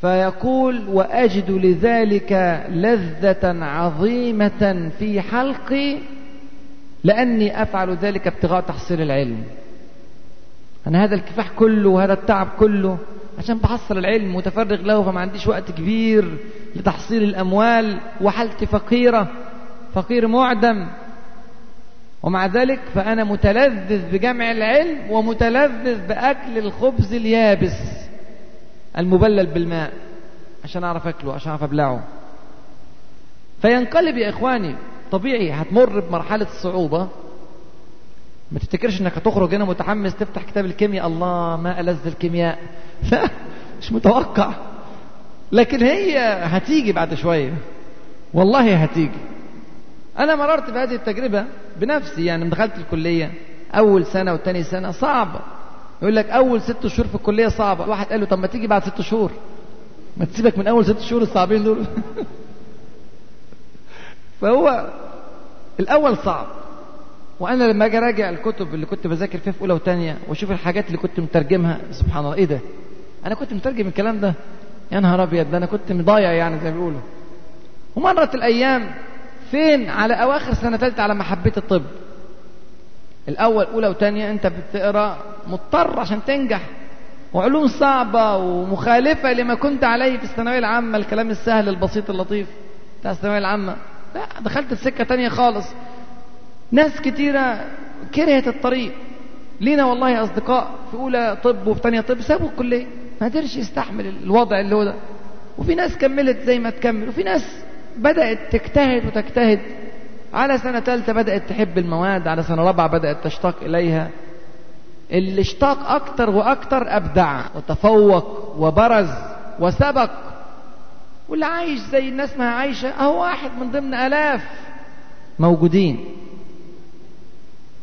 S2: فيقول وأجد لذلك لذة عظيمة في حلقي لأني أفعل ذلك ابتغاء تحصيل العلم. أنا هذا الكفاح كله وهذا التعب كله عشان بحصل العلم متفرغ له فما عنديش وقت كبير لتحصيل الأموال. وحالتي فقيرة فقير معدم. ومع ذلك فأنا متلذذ بجمع العلم ومتلذذ بأكل الخبز اليابس المبلل بالماء عشان أعرف أكله عشان أعرف أبلعه. فينقلب يا إخواني طبيعي هتمر بمرحلة الصعوبة. ما تفتكرش إنك هتخرج هنا متحمس تفتح كتاب الكيمياء؟ الله ما ألذ الكيمياء. لا <laughs> مش متوقع. لكن هي هتيجي بعد شوية. والله هتيجي. أنا مررت بهذه التجربة بنفسي يعني دخلت الكلية. أول سنة وتاني سنة صعبة. يقول لك أول ست شهور في الكلية صعبة. واحد قال له طب ما تيجي بعد ست شهور. ما تسيبك من أول ست شهور الصعبين دول. <laughs> فهو الأول صعب. وأنا لما أجي أراجع الكتب اللي كنت بذاكر فيها في أولى وثانية وأشوف الحاجات اللي كنت مترجمها سبحان الله إيه ده؟ أنا كنت مترجم الكلام ده. يا نهار أبيض ده أنا كنت مضايع يعني زي ما بيقولوا. ومرت الأيام فين؟ على أواخر سنة ثالثة على ما حبيت الطب. الأول أولى وثانية أنت بتقرأ مضطر عشان تنجح. وعلوم صعبة ومخالفة لما كنت عليه في الثانوية العامة الكلام السهل البسيط اللطيف بتاع الثانوية العامة. لا دخلت في سكة تانية خالص. ناس كتيرة كرهت الطريق. لينا والله أصدقاء في أولى طب وفي تانية طب سابوا الكلية. ما قدرش يستحمل الوضع اللي هو ده. وفي ناس كملت زي ما تكمل. وفي ناس بدأت تجتهد وتجتهد. على سنة ثالثة بدأت تحب المواد على سنة رابعة بدأت تشتاق إليها. اللي اشتاق أكتر وأكتر أبدع وتفوق وبرز وسبق. واللي عايش زي الناس ما عايشة أهو واحد من ضمن آلاف موجودين.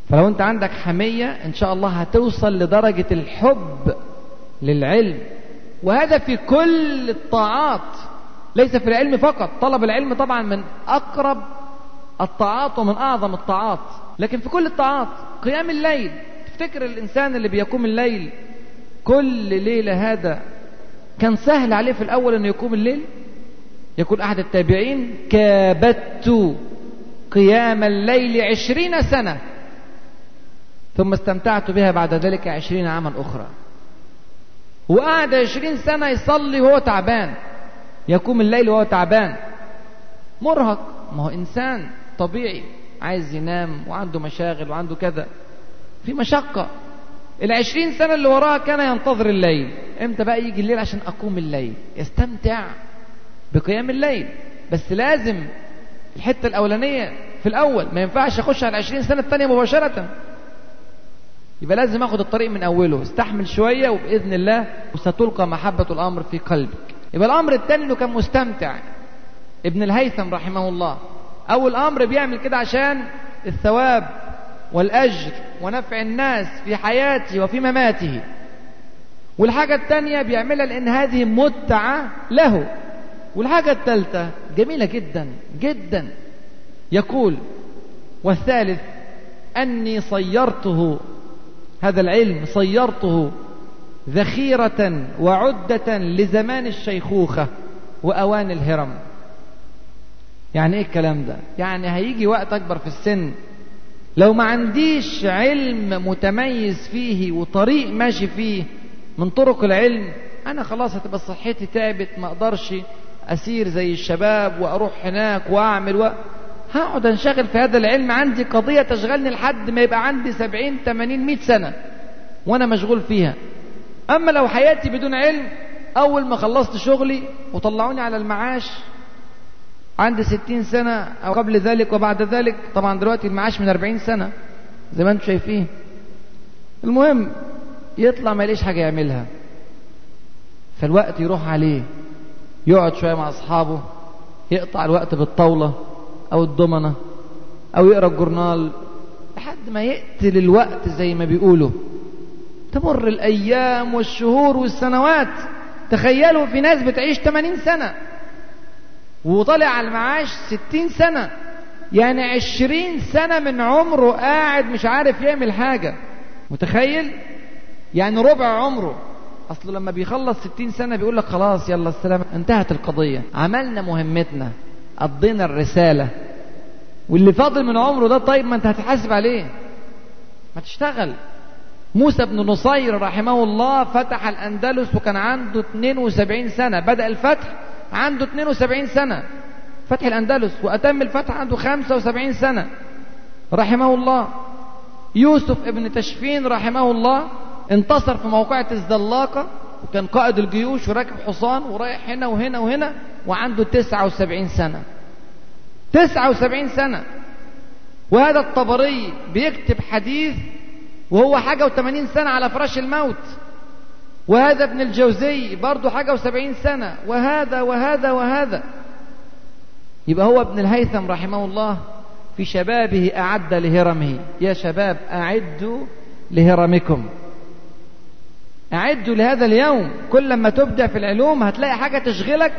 S2: فلو أنت عندك حمية إن شاء الله هتوصل لدرجة الحب للعلم. وهذا في كل الطاعات ليس في العلم فقط. طلب العلم طبعا من أقرب الطاعات ومن أعظم الطاعات. لكن في كل الطاعات قيام الليل. تفتكر الإنسان اللي بيقوم الليل كل ليلة هذا كان سهل عليه في الأول أنه يقوم الليل؟ يقول أحد التابعين كابدت قيام الليل عشرين سنة. ثم استمتعت بها بعد ذلك عشرين عاما أخرى. وقعد عشرين سنة يصلي وهو تعبان. يقوم الليل وهو تعبان. مرهق. ما هو إنسان طبيعي. عايز ينام وعنده مشاغل وعنده كذا. في مشقة. العشرين سنة اللي وراها كان ينتظر الليل. إمتى بقى يجي الليل عشان أقوم الليل؟ يستمتع بقيام الليل. بس لازم الحتة الأولانية في الأول. ما ينفعش أخش على العشرين سنة الثانية مباشرة. يبقى لازم أخد الطريق من أوله. استحمل شوية وبإذن الله وستلقى محبة الأمر في قلبك. يبقى الأمر الثاني إنه كان مستمتع. ابن الهيثم رحمه الله. أول أمر بيعمل كده عشان الثواب والأجر ونفع الناس في حياته وفي مماته. والحاجة الثانية بيعملها لأن هذه متعة له. والحاجة الثالثة جميلة جدا جدا. يقول والثالث أني صيرته هذا العلم صيرته ذخيرة وعدة لزمان الشيخوخة وأوان الهرم. يعني إيه الكلام ده؟ يعني هيجي وقت أكبر في السن. لو ما عنديش علم متميز فيه وطريق ماشي فيه من طرق العلم أنا خلاص هتبقى صحتي تعبت ما أقدرش أسير زي الشباب وأروح هناك وأعمل و... هقعد انشغل في هذا العلم عندي قضية تشغلني لحد ما يبقى عندي سبعين تمانين مئة سنة وأنا مشغول فيها. أما لو حياتي بدون علم أول ما خلصت شغلي وطلعوني على المعاش عندي ستين سنة أو قبل ذلك وبعد ذلك طبعا دلوقتي المعاش من أربعين سنة زي ما أنتم شايفين. المهم يطلع ما يلاقيش حاجة يعملها. فالوقت يروح عليه. يقعد شوية مع أصحابه يقطع الوقت بالطاولة. أو الضمنة أو يقرأ الجورنال لحد ما يقتل الوقت زي ما بيقولوا. تمر الأيام والشهور والسنوات. تخيلوا في ناس بتعيش 80 سنة وطلع على المعاش ستين سنة. يعني عشرين سنة من عمره قاعد مش عارف يعمل حاجة. متخيل؟ يعني ربع عمره. أصله لما بيخلص ستين سنة بيقول لك خلاص يلا السلام. انتهت القضية. عملنا مهمتنا. قضينا الرسالة. واللي فاضل من عمره ده طيب ما انت هتحاسب عليه. ما تشتغل. موسى بن نصير رحمه الله فتح الأندلس وكان عنده 72 سنة. بدأ الفتح عنده 72 سنة. فتح الأندلس وأتم الفتح عنده 75 سنة. رحمه الله. يوسف ابن تشفين رحمه الله انتصر في موقعة الزلاقة وكان قائد الجيوش وراكب حصان ورايح هنا وهنا وهنا. وعنده 79 سنة. 79 سنة. وهذا الطبري بيكتب حديث وهو حاجة وثمانين سنة على فراش الموت. وهذا ابن الجوزي برضه حاجة وسبعين سنة. وهذا وهذا وهذا. يبقى هو ابن الهيثم رحمه الله في شبابه أعد لهرمه. يا شباب أعدوا لهرمكم. أعدوا لهذا اليوم. كل ما تبدع في العلوم هتلاقي حاجة تشغلك.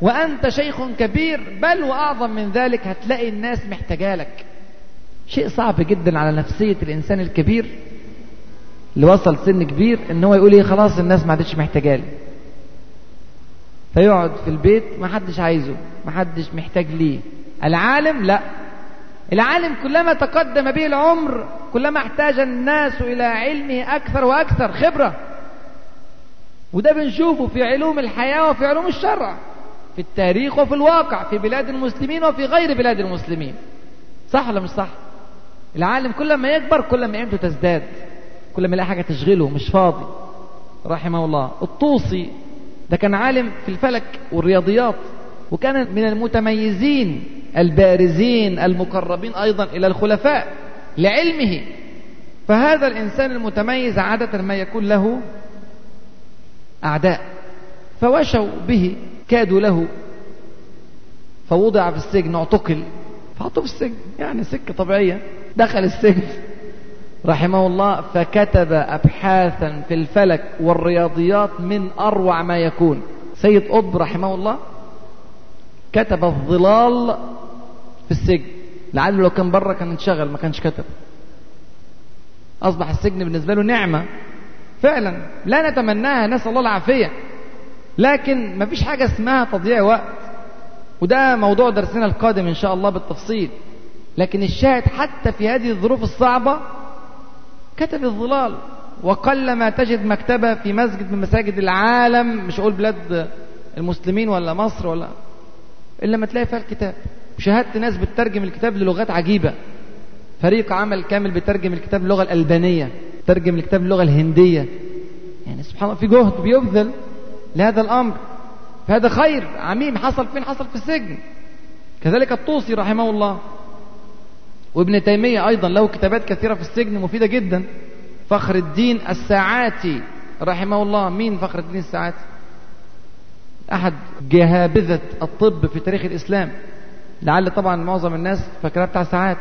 S2: وأنت شيخ كبير بل وأعظم من ذلك هتلاقي الناس محتاجالك شيء صعب جدا على نفسية الإنسان الكبير اللي وصل سن كبير إن هو يقول إيه خلاص الناس ما عادش محتاجالي فيقعد في البيت ما حدش عايزه ما حدش محتاج ليه. العالم لا. العالم كلما تقدم به العمر كلما احتاج الناس إلى علمه أكثر وأكثر خبرة. وده بنشوفه في علوم الحياة وفي علوم الشرع. في التاريخ وفي الواقع في بلاد المسلمين وفي غير بلاد المسلمين. صح ولا مش صح؟ العالم كل ما يكبر كل ما قيمته تزداد كل ما يلاقي حاجة تشغله مش فاضي. رحمه الله. الطوسي ده كان عالم في الفلك والرياضيات وكان من المتميزين البارزين المقربين أيضا إلى الخلفاء لعلمه. فهذا الإنسان المتميز عادة ما يكون له أعداء. فوشوا به كادوا له. فوضع في السجن اعتقل. فحطوه في السجن يعني سكة طبيعية. دخل السجن. رحمه الله فكتب أبحاثا في الفلك والرياضيات من أروع ما يكون. سيد قطب رحمه الله كتب الظلال في السجن. لعله لو كان بره كان انشغل ما كانش كتب. أصبح السجن بالنسبة له نعمة. فعلا لا نتمناها نسأل الله العافية. لكن ما فيش حاجة اسمها تضييع وقت. وده موضوع درسنا القادم إن شاء الله بالتفصيل. لكن الشاهد حتى في هذه الظروف الصعبة كتب الظلال. وقل ما تجد مكتبة في مسجد من مساجد العالم مش أقول بلاد المسلمين ولا مصر ولا إلا ما تلاقي فيها الكتاب. شاهدت ناس بتترجم الكتاب للغات عجيبة. فريق عمل كامل بيترجم الكتاب اللغة الألبانية ترجم الكتاب اللغة الهندية. يعني سبحان الله في جهد بيبذل. لهذا الأمر. فهذا خير. عميم. حصل فين؟ حصل في السجن. كذلك الطوسي رحمه الله. وابن تيمية أيضا له كتابات كثيرة في السجن مفيدة جدا. فخر الدين الساعاتي رحمه الله. مين فخر الدين الساعاتي؟ أحد جهابذة الطب في تاريخ الإسلام. لعل طبعا معظم الناس فاكرها بتاع ساعات.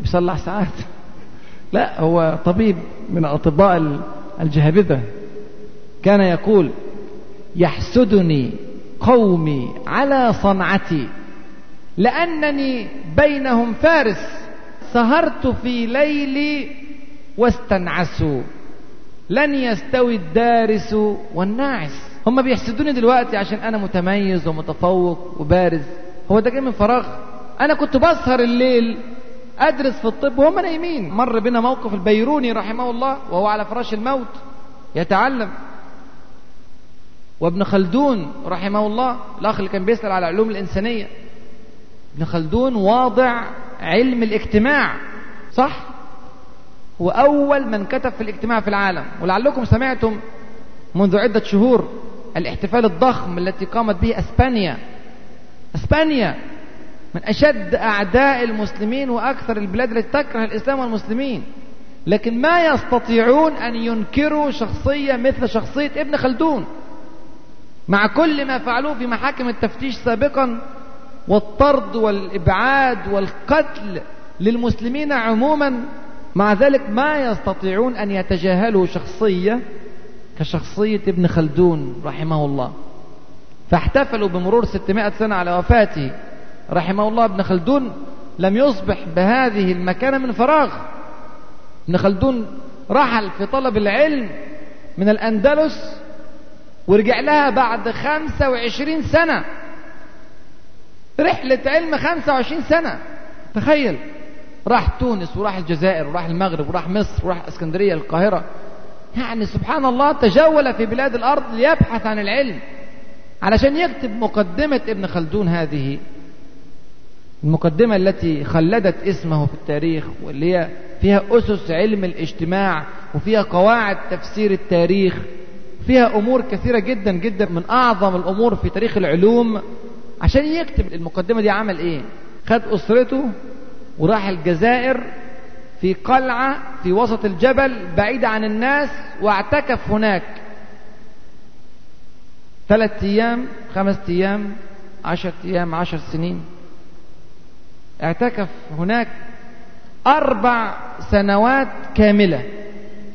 S2: بيصلح ساعات. لا هو طبيب من أطباء الجهابذة. كان يقول يحسدني قومي على صنعتي. لأنني بينهم فارس. سهرت في ليلي واستنعسوا. لن يستوي الدارس والناعس. هم بيحسدوني دلوقتي عشان أنا متميز ومتفوق وبارز. هو ده جاي من فراغ. أنا كنت بسهر الليل أدرس في الطب وهم نايمين. مر بنا موقف البيروني رحمه الله وهو على فراش الموت. يتعلم. وابن خلدون رحمه الله الأخ اللي كان بيسأل على علوم الإنسانية. ابن خلدون واضع علم الاجتماع صح؟ هو أول من كتب في الاجتماع في العالم. ولعلكم سمعتم منذ عدة شهور الاحتفال الضخم التي قامت به أسبانيا. أسبانيا من أشد أعداء المسلمين وأكثر البلاد التي تكره الإسلام والمسلمين. لكن ما يستطيعون أن ينكروا شخصية مثل شخصية ابن خلدون. مع كل ما فعلوه في محاكم التفتيش سابقا والطرد والإبعاد والقتل للمسلمين عموما مع ذلك ما يستطيعون أن يتجاهلوا شخصية كشخصية ابن خلدون رحمه الله. فاحتفلوا بمرور 600 سنة على وفاته رحمه الله. ابن خلدون لم يصبح بهذه المكانة من فراغ. ابن خلدون رحل في طلب العلم من الأندلس ورجع لها بعد 25 سنة. رحلة علم 25 سنة. تخيل. راح تونس وراح الجزائر وراح المغرب وراح مصر وراح اسكندرية القاهرة. يعني سبحان الله تجول في بلاد الأرض ليبحث عن العلم. علشان يكتب مقدمة ابن خلدون هذه. المقدمة التي خلدت اسمه في التاريخ واللي هي فيها أسس علم الاجتماع وفيها قواعد تفسير التاريخ. فيها أمور كثيرة جدا جدا من أعظم الأمور في تاريخ العلوم. عشان يكتب المقدمة دي عمل إيه؟ خد أسرته وراح الجزائر في قلعة في وسط الجبل بعيدة عن الناس واعتكف هناك. ثلاثة أيام خمسة أيام عشرة أيام عشر سنين. اعتكف هناك أربع سنوات كاملة.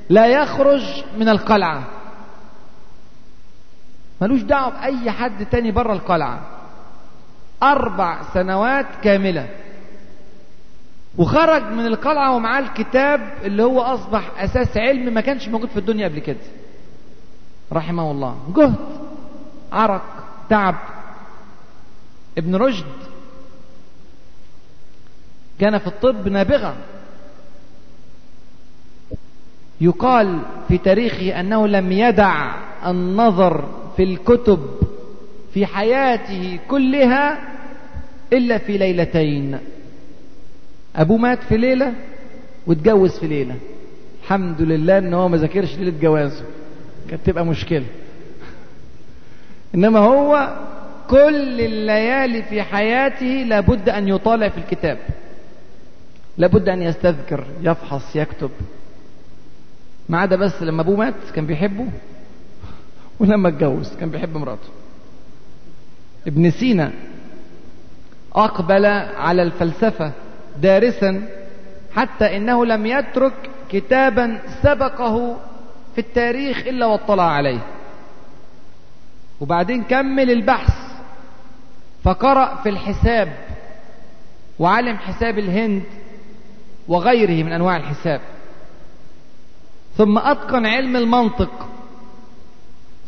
S2: لا يخرج من القلعة. ملوش دعوة بأي حد تاني بره القلعة. أربع سنوات كاملة. وخرج من القلعة ومعاه الكتاب اللي هو أصبح أساس علم ما كانش موجود في الدنيا قبل كده. رحمه الله. جهد عرق تعب. ابن رشد كان في الطب نابغة. يقال في تاريخه أنه لم يدع النظر في الكتب في حياته كلها إلا في ليلتين. أبوه مات في ليلة واتجوز في ليلة. الحمد لله إن هو ما ذاكرش ليلة جوازه كانت تبقى مشكلة. إنما هو كل الليالي في حياته لابد أن يطالع في الكتاب. لابد أن يستذكر يفحص يكتب. ما عدا بس لما أبوه مات كان بيحبه. ولما اتجوز كان بيحب مراته. ابن سينا أقبل على الفلسفة دارسا حتى إنه لم يترك كتابا سبقه في التاريخ إلا واطلع عليه. وبعدين كمل البحث فقرأ في الحساب وعلم حساب الهند وغيره من أنواع الحساب. ثم أتقن علم المنطق.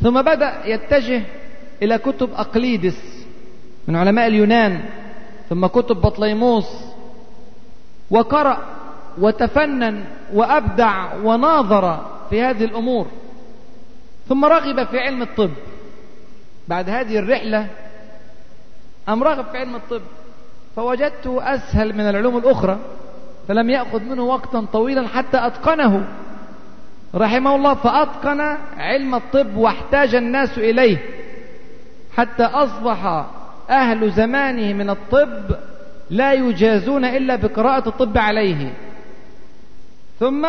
S2: ثم بدأ يتجه إلى كتب أقليدس من علماء اليونان ثم كتب بطليموس وقرأ وتفنن وأبدع وناظر في هذه الأمور ثم رغب في علم الطب. بعد هذه الرحلة أم رغب في علم الطب؟ فوجدته أسهل من العلوم الأخرى فلم يأخذ منه وقتا طويلا حتى أتقنه. رحمه الله فأتقن علم الطب واحتاج الناس إليه. حتى أصبح أهل زمانه من الطب لا يجازون إلا بقراءة الطب عليه. ثم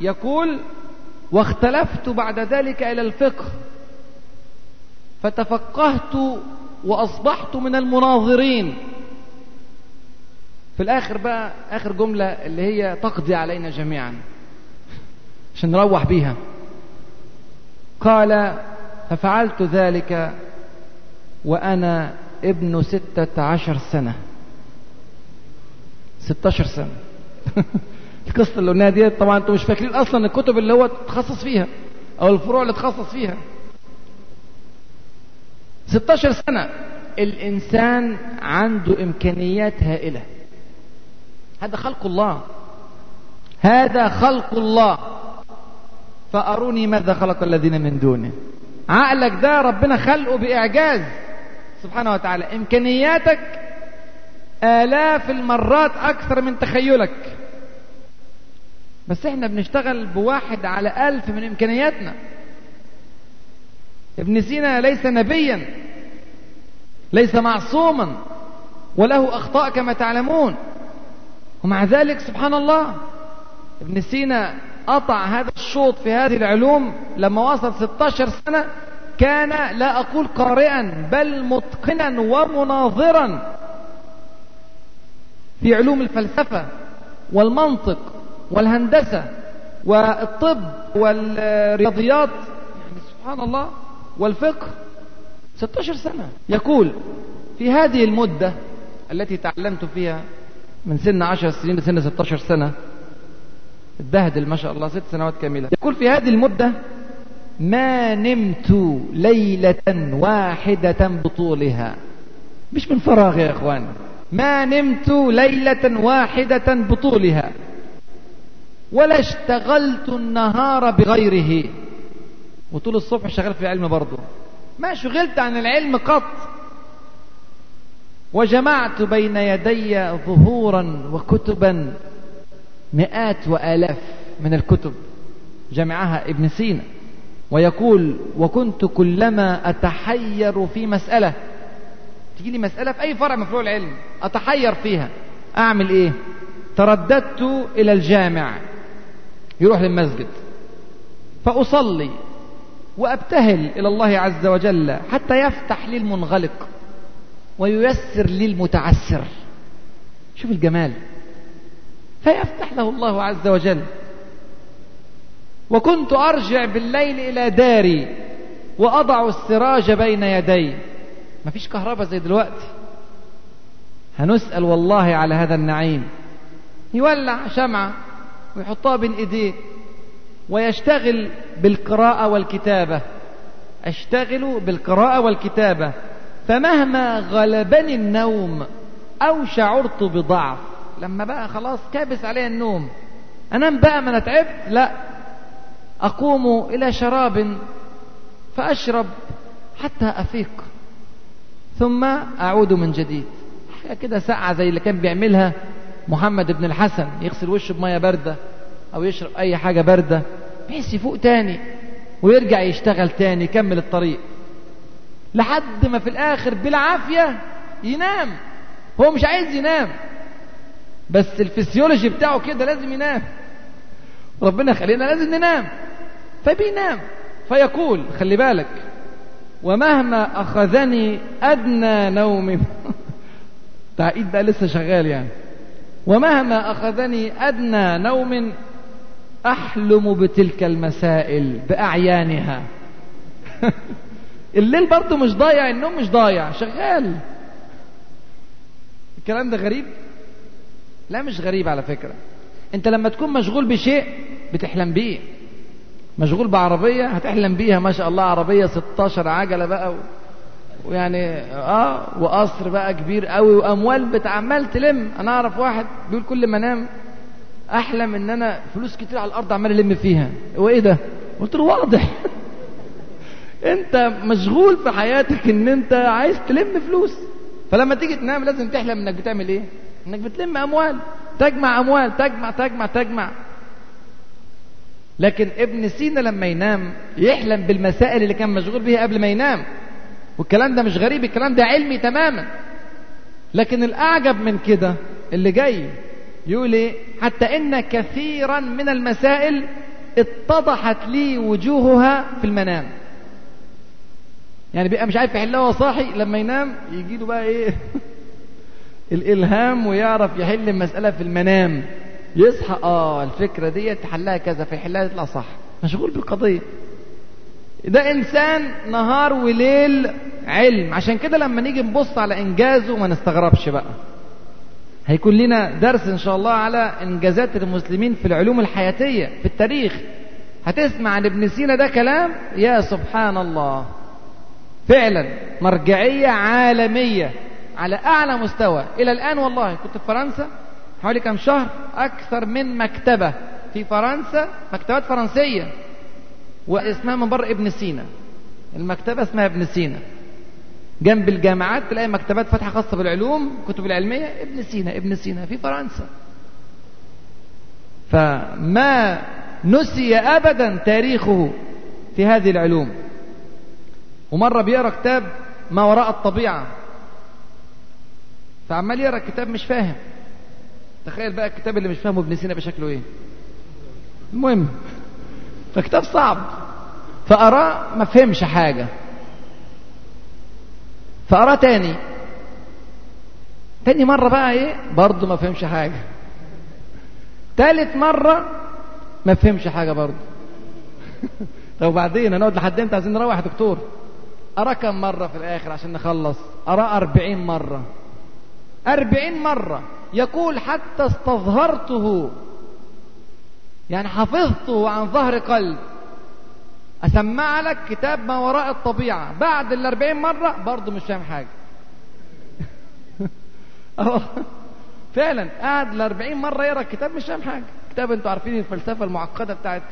S2: يقول واختلفت بعد ذلك إلى الفقه فتفقهت وأصبحت من المناظرين. في الآخر بقى آخر جملة اللي هي تقضي علينا جميعا. عشان نروح بيها. قال ففعلت ذلك وأنا ابن ستة عشر سنة. ستاشر سنة. <laughs> القصة اللي قلناها دي طبعا أنتم مش فاكرين أصلا الكتب اللي هو تخصص فيها أو الفروع اللي تخصص فيها. 16 سنة الإنسان عنده إمكانيات هائلة. هذا خلق الله. هذا خلق الله. فأروني ماذا خلق الذين من دونه. عقلك ده ربنا خلقه بإعجاز. سبحانه وتعالى. إمكانياتك آلاف المرات أكثر من تخيلك. بس إحنا بنشتغل بواحد على ألف من إمكانياتنا. ابن سينا ليس نبيا. ليس معصوما. وله أخطاء كما تعلمون. ومع ذلك سبحان الله. ابن سينا قطع هذا الشوط في هذه العلوم لما وصل 16 سنة كان لا أقول قارئا بل متقنا ومناظرا في علوم الفلسفة والمنطق والهندسة والطب والرياضيات يعني سبحان الله والفقه. 16 سنة. يقول في هذه المدة التي تعلمت فيها من سن 10 سنين لسن 16 سنة اتبهدل ما شاء الله ست سنوات كاملة. يقول في هذه المدة ما نمت ليلة واحدة بطولها. مش من فراغ يا إخوان. ما نمت ليلة واحدة بطولها. ولا اشتغلت النهار بغيره. وطول الصبح شغال في العلم برضه. ما شغلت عن العلم قط. وجمعت بين يدي ظهورا وكتبا مئات وآلاف من الكتب جمعها ابن سينا ويقول وكنت كلما أتحير في مسألة. تجي لي مسألة في أي فرع من فروع العلم أتحير فيها. أعمل إيه؟ ترددت إلى الجامع. يروح للمسجد. فأصلي وأبتهل إلى الله عز وجل حتى يفتح لي المنغلق وييسر لي المتعسر. شوف الجمال. فيفتح له الله عز وجل. وكنت أرجع بالليل إلى داري وأضع السراج بين يدي. مفيش كهرباء زي دلوقتي. هنسأل والله على هذا النعيم. يولع شمعة ويحطها بين إيديه ويشتغل بالقراءة والكتابة. أشتغل بالقراءة والكتابة. فمهما غلبني النوم أو شعرت بضعف لما بقى خلاص كابس علي النوم. أنام بقى ما أنا تعبت لا. أقوم إلى شراب فأشرب حتى أفيق. ثم أعود من جديد. حاجة كده ساعه زي اللي كان بيعملها محمد بن الحسن. يغسل وشه بمية باردة أو يشرب أي حاجة باردة بحيث يفوق تاني ويرجع يشتغل تاني يكمل الطريق. لحد ما في الآخر بالعافية ينام. هو مش عايز ينام. بس الفسيولوجي بتاعه كده لازم ينام. ربنا خلينا لازم ننام. فبينام. فيقول خلي بالك ومهما أخذني أدنى نوم <laughs> تعقيد بقى لسه شغال يعني. ومهما أخذني أدنى نوم أحلم بتلك المسائل بأعيانها. <laughs> الليل برضه مش ضايع النوم مش ضايع شغال. الكلام ده غريب؟ لا مش غريب على فكرة. انت لما تكون مشغول بشيء بتحلم بيه. مشغول بعربية هتحلم بيها ما شاء الله عربية 16 عجلة بقى و... ويعني آه وقصر بقى كبير قوي وأموال بتعمال تلم. أنا أعرف واحد بيقول كل ما أنام أحلم إن أنا فلوس كتير على الأرض عمال ألم فيها. هو إيه ده؟ قلت له واضح. <laughs> أنت مشغول في حياتك إن أنت عايز تلم فلوس. فلما تيجي تنام لازم تحلم إنك بتعمل إيه؟ إنك بتلم أموال. تجمع أموال تجمع تجمع تجمع. لكن ابن سينا لما ينام يحلم بالمسائل اللي كان مشغول بها قبل ما ينام. والكلام ده مش غريب الكلام ده علمي تماما. لكن الأعجب من كده اللي جاي يقول إيه؟ حتى إن كثيرا من المسائل اتضحت لي وجوهها في المنام. يعني بيبقى مش عارف يحلها وهو صاحي لما ينام يجي له بقى إيه؟ <laughs> الإلهام ويعرف يحل المسألة في المنام. يصحى آه الفكرة دي تحلها كذا فيحلها يطلع صح. مشغول بالقضية. ده إنسان نهار وليل علم. عشان كده لما نيجي نبص على إنجازه ما نستغربش بقى. هيكون لنا درس إن شاء الله على إنجازات المسلمين في العلوم الحياتية في التاريخ. هتسمع عن ابن سينا ده كلام؟ يا سبحان الله. فعلا مرجعية عالمية. على أعلى مستوى. إلى الآن والله كنت في فرنسا حوالي كم شهر أكثر من مكتبة في فرنسا مكتبات فرنسية واسمها من بره ابن سينا. المكتبة اسمها ابن سينا. جنب الجامعات تلاقي مكتبات فاتحه خاصة بالعلوم كتب العلمية ابن سينا ابن سينا في فرنسا. فما نسي ابدا تاريخه في هذه العلوم. ومره بيقرا كتاب ما وراء الطبيعة. فعمال يقرأ الكتاب مش فاهم. تخيل بقى الكتاب اللي مش فاهمه ابن سينا بشكله إيه؟ المهم فكتاب صعب. فقراه ما فهمش حاجة. فقراه تاني. تاني مرة بقى إيه؟ برضه ما فهمش حاجة. تالت مرة ما فهمش حاجة برضه. <laughs> طب وبعدين؟ هنقعد لحد إمتى؟ عايزين نروح يا دكتور. أرى كم مرة في الآخر عشان نخلص؟ أرى أربعين مرة. أربعين مرة يقول حتى استظهرته يعني حفظته عن ظهر قلب. أسمع لك كتاب ما وراء الطبيعة. بعد الأربعين مرة برضه مش فاهم حاجة. <laughs> فعلا قعد الأربعين مرة يقرأ الكتاب مش فاهم حاجة. كتاب أنتوا عارفين الفلسفة المعقدة بتاعت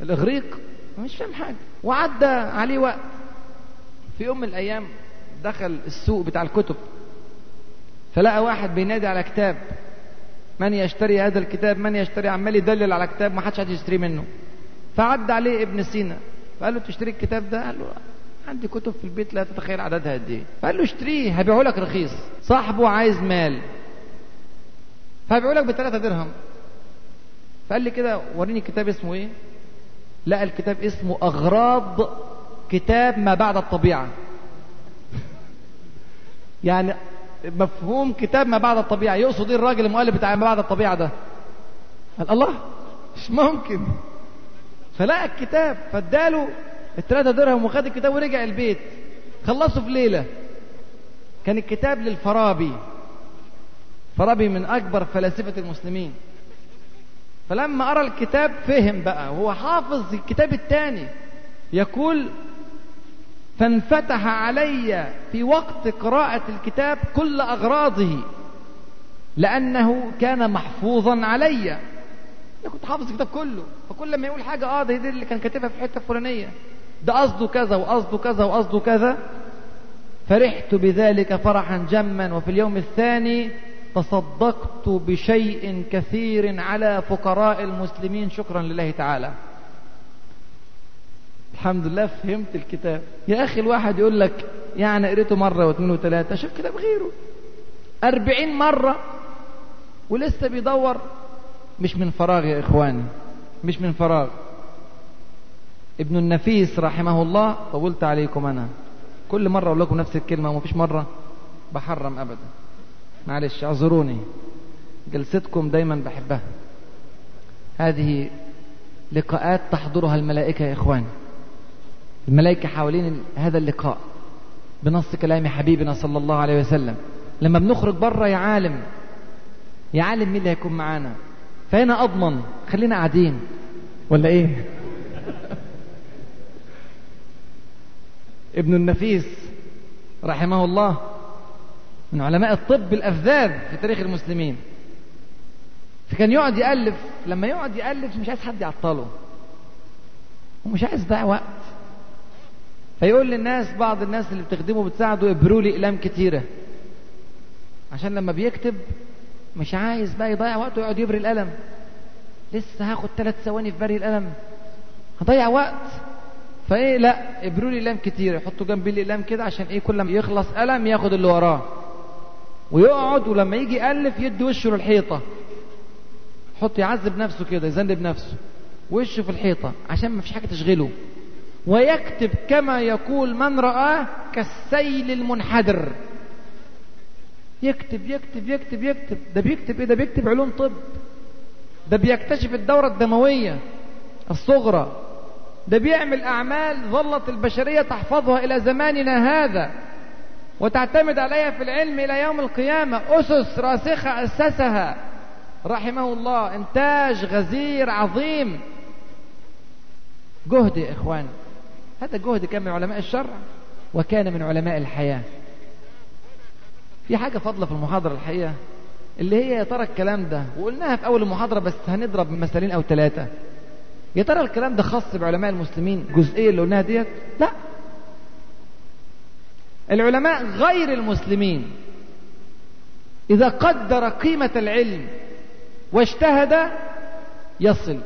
S2: الإغريق؟ مش فاهم حاجة. وعدى عليه وقت. في يوم من الأيام دخل السوق بتاع الكتب. فلقى واحد بينادي على كتاب من يشتري هذا الكتاب؟ من يشتري؟ عمال يدلل على كتاب ما حدش عايز يشتريه منه. فعد عليه ابن سينا فقال له تشتري الكتاب ده؟ قال له عندي كتب في البيت لا تتخيل عددها قد إيه. فقال له اشتريه هبيعه لك رخيص. صاحبه عايز مال. فهبيعه لك بثلاثة درهم. فقال لي كده وريني الكتاب اسمه إيه. لقى الكتاب اسمه أغراض كتاب ما بعد الطبيعة. <laughs> يعني مفهوم كتاب ما بعد الطبيعة. يقصد إيه الراجل المؤلف بتاع ما بعد الطبيعة ده؟ قال الله مش ممكن. فلقى الكتاب فاداله الثلاثة درهم وخد الكتاب ورجع البيت. خلصه في ليلة. كان الكتاب للفارابي فارابي من أكبر فلاسفة المسلمين. فلما قرأ الكتاب فهم بقى. وهو حافظ الكتاب الثاني يقول فانفتح علي في وقت قراءة الكتاب كل أغراضه لأنه كان محفوظا علي. أنا كنت حافظ الكتاب كله فكل ما يقول حاجة آه ده دي اللي كان كاتبها في الحتة الفلانية ده قصده كذا وقصده كذا وقصده كذا. فرحت بذلك فرحا جما وفي اليوم الثاني تصدقت بشيء كثير على فقراء المسلمين. شكرا لله تعالى. الحمد لله فهمت الكتاب. يا أخي الواحد يقول لك يعني قريته مرة واثنين وثلاثة شوف كتاب غيره. أربعين مرة ولسه بيدور. مش من فراغ يا إخواني مش من فراغ. ابن النفيس رحمه الله طولت عليكم أنا. كل مرة أقول لكم نفس الكلمة ومفيش مرة بحرم أبدا. معلش اعذروني. جلستكم دايما بحبها. هذه لقاءات تحضرها الملائكة يا إخواني. الملائكة حوالين هذا اللقاء بنص كلام حبيبنا صلى الله عليه وسلم. لما بنخرج بره يا عالم يا عالم مين اللي هيكون معانا؟ فهنا أضمن خلينا قاعدين. ولا إيه؟ <laughs> ابن النفيس رحمه الله من علماء الطب الأفذاذ في تاريخ المسلمين. فكان يقعد يألف لما يقعد يألف مش عايز حد يعطله. ومش عايز يضيع وقت. فيقول للناس بعض الناس اللي بتخدمه بتساعده ابروا لي إقلام كتيرة. عشان لما بيكتب مش عايز بقى يضيع وقته ويقعد يبري القلم. لسه هاخد ثلاث ثواني في بري القلم. هضيع وقت. فإيه؟ لا ابروا لي إقلام كتير يحطوا جنبي الاقلام كده عشان إيه؟ كل ما يخلص قلم ياخد اللي وراه. ويقعد ولما يجي يألف يدي وشه للحيطة. يحط يعذب نفسه كده يذنب نفسه. وشه في الحيطة. عشان ما فيش حاجة تشغله. ويكتب كما يقول من رآه كالسيل المنحدر. يكتب يكتب يكتب يكتب. ده بيكتب إيه؟ ده بيكتب علوم طب. ده بيكتشف الدورة الدموية الصغرى. ده بيعمل أعمال ظلت البشرية تحفظها إلى زماننا هذا. وتعتمد عليها في العلم إلى يوم القيامة. أسس راسخة أسسها. رحمه الله إنتاج غزير عظيم. جهد يا إخوان هذا جهد كان من علماء الشرع وكان من علماء الحياة. في حاجة فضلة في المحاضرة الحقيقة اللي هي يا ترى الكلام ده وقلناها في أول المحاضرة بس هنضرب مثالين أو ثلاثة يا ترى الكلام ده خاص بعلماء المسلمين جزئية اللي قلناها ديت؟ لا. العلماء غير المسلمين إذا قدر قيمة العلم واجتهد يصل.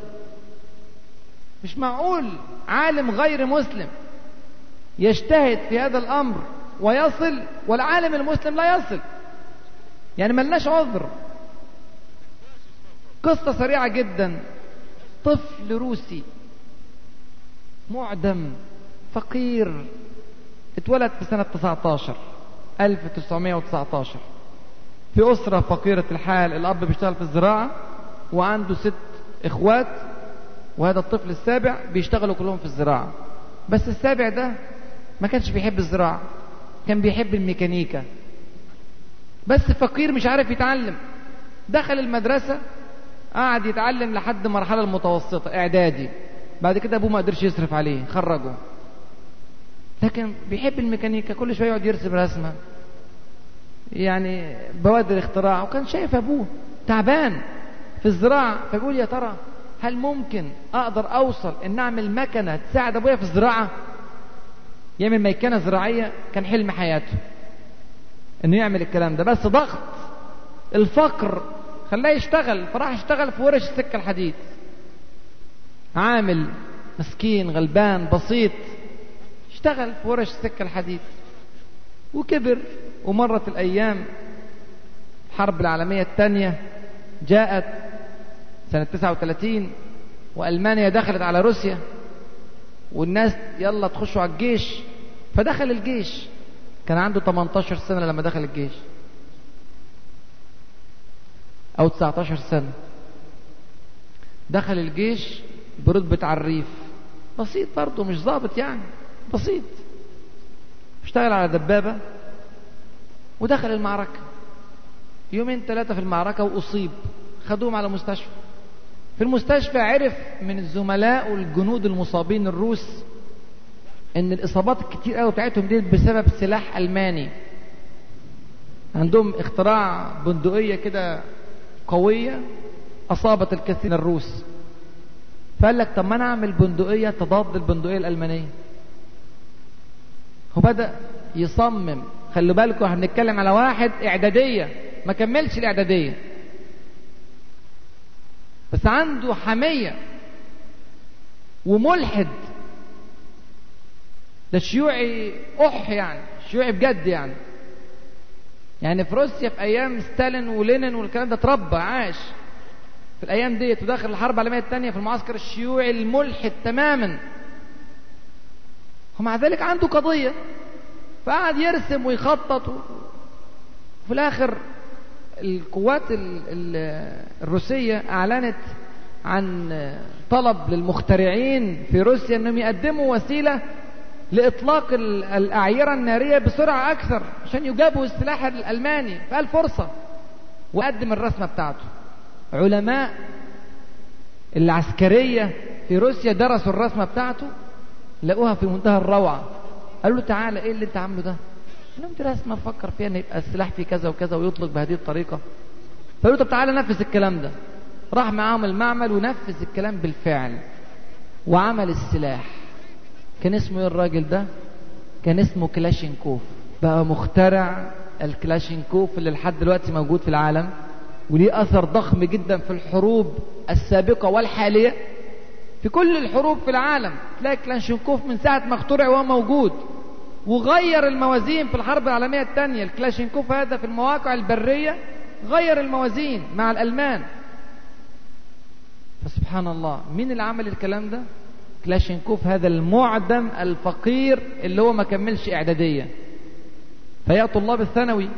S2: مش معقول عالم غير مسلم يجتهد في هذا الأمر ويصل والعالم المسلم لا يصل. يعني ملناش عذر. قصة سريعة جدا. طفل روسي. معدم. فقير. اتولد في سنة 19 1919 في أسرة فقيرة الحال الأب بيشتغل في الزراعة وعنده ست إخوات. وهذا الطفل السابع بيشتغلوا كلهم في الزراعة. بس السابع ده ما كانش بيحب الزراعة كان بيحب الميكانيكا. بس فقير مش عارف يتعلم. دخل المدرسة قعد يتعلم لحد مرحلة المتوسطة إعدادي. بعد كده أبوه ما قدرش يصرف عليه خرجه. لكن بيحب الميكانيكا كل شوية يقعد يرسم رسمة. يعني بوادر اختراع. وكان شايف أبوه تعبان في الزراعة فبيقول يا ترى هل ممكن أقدر أوصل إن أعمل مكنة تساعد أبويا في الزراعة؟ يعمل ميكنة زراعية كان حلم حياته. إنه يعمل الكلام ده. بس ضغط الفقر خلاه يشتغل فراح يشتغل في ورش السكة الحديد. عامل مسكين غلبان بسيط اشتغل في ورش السكة الحديد. وكبر ومرت الأيام. الحرب العالمية الثانية جاءت. سنة 39 وألمانيا دخلت على روسيا والناس يلا تخشوا على الجيش. فدخل الجيش. كان عنده 18 سنة لما دخل الجيش. أو 19 سنة. دخل الجيش برتبة عريف. بسيط برضه مش ظابط يعني. بسيط. اشتغل على دبابة ودخل المعركة. يومين ثلاثة في المعركة وأصيب. خدوهم على مستشفى. في المستشفى عرف من الزملاء والجنود المصابين الروس إن الإصابات الكتير قوي بتاعتهم دي بسبب سلاح ألماني. عندهم اختراع بندقية كده قوية أصابت الكثير من الروس. فقال لك طب ما أنا أعمل بندقية تضاد البندقية الألمانية. وبدأ يصمم. خلوا بالكم هنتكلم على واحد إعدادية. ما كملش الإعدادية. بس عنده حمية وملحد. ده شيوعي أح يعني شيوعي بجد يعني. يعني في روسيا في أيام ستالين ولينين والكلام ده اتربى عاش. في الأيام ديت وداخل الحرب العالمية الثانية في المعسكر الشيوعي الملحد تماما. ومع ذلك عنده قضية فقعد يرسم ويخطط وفي الآخر القوات الروسية أعلنت عن طلب للمخترعين في روسيا أنهم يقدموا وسيلة لإطلاق الأعيرة النارية بسرعة أكثر عشان يجابوا السلاح الألماني. فقال فرصة وقدم الرسمة بتاعته. علماء العسكرية في روسيا درسوا الرسمة بتاعته لقوها في منتهى الروعة. قالوا له تعالى إيه اللي أنت عامله ده؟ قال لهم دي رسمة فكر فيها إن يبقى السلاح فيه كذا وكذا ويطلق بهذه الطريقة. فقالوا طب تعالى نفذ الكلام ده. راح معاهم المعمل ونفذ الكلام بالفعل. وعمل السلاح. كان اسمه إيه الراجل ده؟ كان اسمه كلاشينكوف. بقى مخترع الكلاشينكوف اللي لحد دلوقتي موجود في العالم. وليه أثر ضخم جدا في الحروب السابقة والحالية. في كل الحروب في العالم تلاقي كلاشينكوف من ساعة ما اخترع وهو موجود. وغير الموازين في الحرب العالمية الثانية الكلاشينكوف هذا في المواقع البرية غير الموازين مع الألمان. فسبحان الله مين اللي عمل الكلام ده؟ كلاشينكوف هذا المعدم الفقير اللي هو ما كملش إعدادية. فيا طلاب الثانوي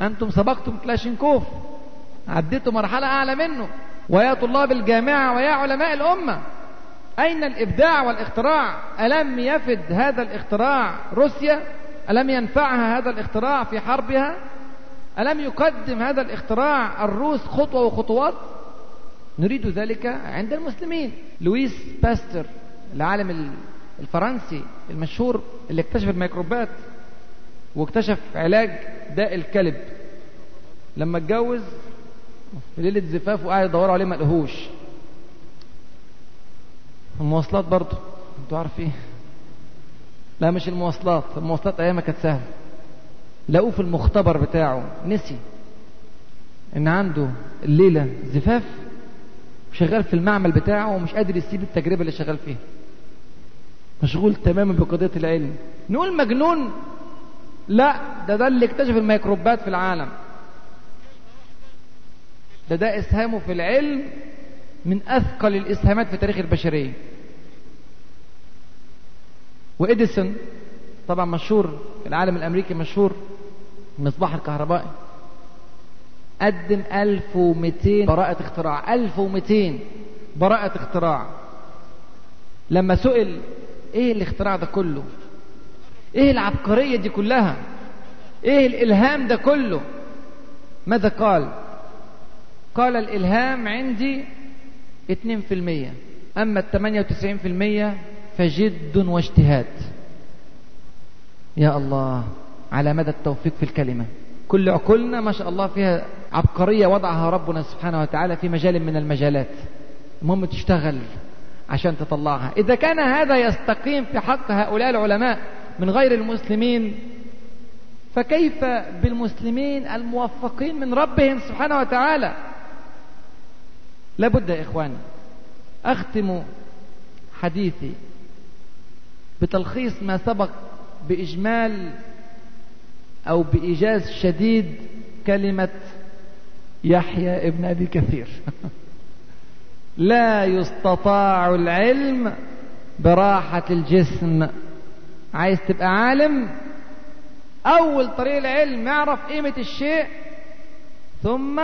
S2: أنتم سبقتم كلاشينكوف عديتوا مرحلة أعلى منه. ويا طلاب الجامعة ويا علماء الأمة. أين الإبداع والاختراع؟ ألم يفد هذا الاختراع روسيا؟ ألم ينفعها هذا الاختراع في حربها؟ ألم يقدم هذا الاختراع الروس خطوة وخطوات؟ نريد ذلك عند المسلمين. لويس باستر العالم الفرنسي المشهور اللي اكتشف الميكروبات واكتشف علاج داء الكلب لما اتجوز في ليلة زفاف وقاعد يدوروا عليه ما لقوهوش المواصلات برضه. أنتوا عارفين لا مش المواصلات. المواصلات ايامها كانت سهلة. لقوه في المختبر بتاعه. نسي إن عنده الليلة زفاف شغال في المعمل بتاعه ومش قادر يسيب التجربة اللي شغال فيها. مشغول تماما بقضية العلم. نقول مجنون؟ لا ده ده اللي اكتشف الميكروبات في العالم. ده ده إسهامه في العلم من أثقل الإسهامات في تاريخ البشرية. وإديسون طبعا مشهور العالم الأمريكي مشهور المصباح الكهربائي قدم 1200 براءة اختراع. 1200 براءة اختراع. لما سئل إيه الاختراع ده كله؟ إيه العبقرية دي كلها؟ إيه الإلهام ده كله؟ ماذا قال؟ قال الإلهام عندي 2% أما الثمانية وتسعين في المية فجد واجتهاد. يا الله على مدى التوفيق في الكلمة. كل عقولنا ما شاء الله فيها عبقرية وضعها ربنا سبحانه وتعالى في مجال من المجالات. المهم تشتغل عشان تطلعها. إذا كان هذا يستقيم في حق هؤلاء العلماء من غير المسلمين فكيف بالمسلمين الموفقين من ربهم سبحانه وتعالى؟ لابد يا إخواني أختم حديثي بتلخيص ما سبق بإجمال أو بإيجاز شديد كلمة يحيى ابن أبي كثير. <laughs> لا يستطاع العلم براحة الجسم. عايز تبقى عالم؟ أول طريق العلم اعرف قيمة الشيء ثم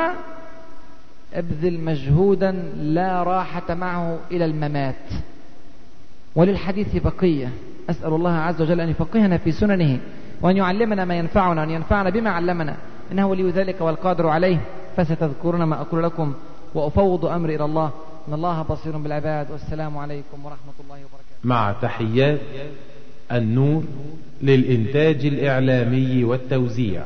S2: ابذل مجهودا لا راحة معه إلى الممات. وللحديث بقية أسأل الله عز وجل أن يفقهنا في سننه وأن يعلمنا ما ينفعنا وأن ينفعنا بما علمنا. إنه ولي ذلك والقادر عليه. فستذكرون ما أقول لكم وأفوض أمري إلى الله. إن الله بصير بالعباد. والسلام عليكم ورحمة الله وبركاته.
S1: مع تحيات النور للإنتاج الإعلامي والتوزيع.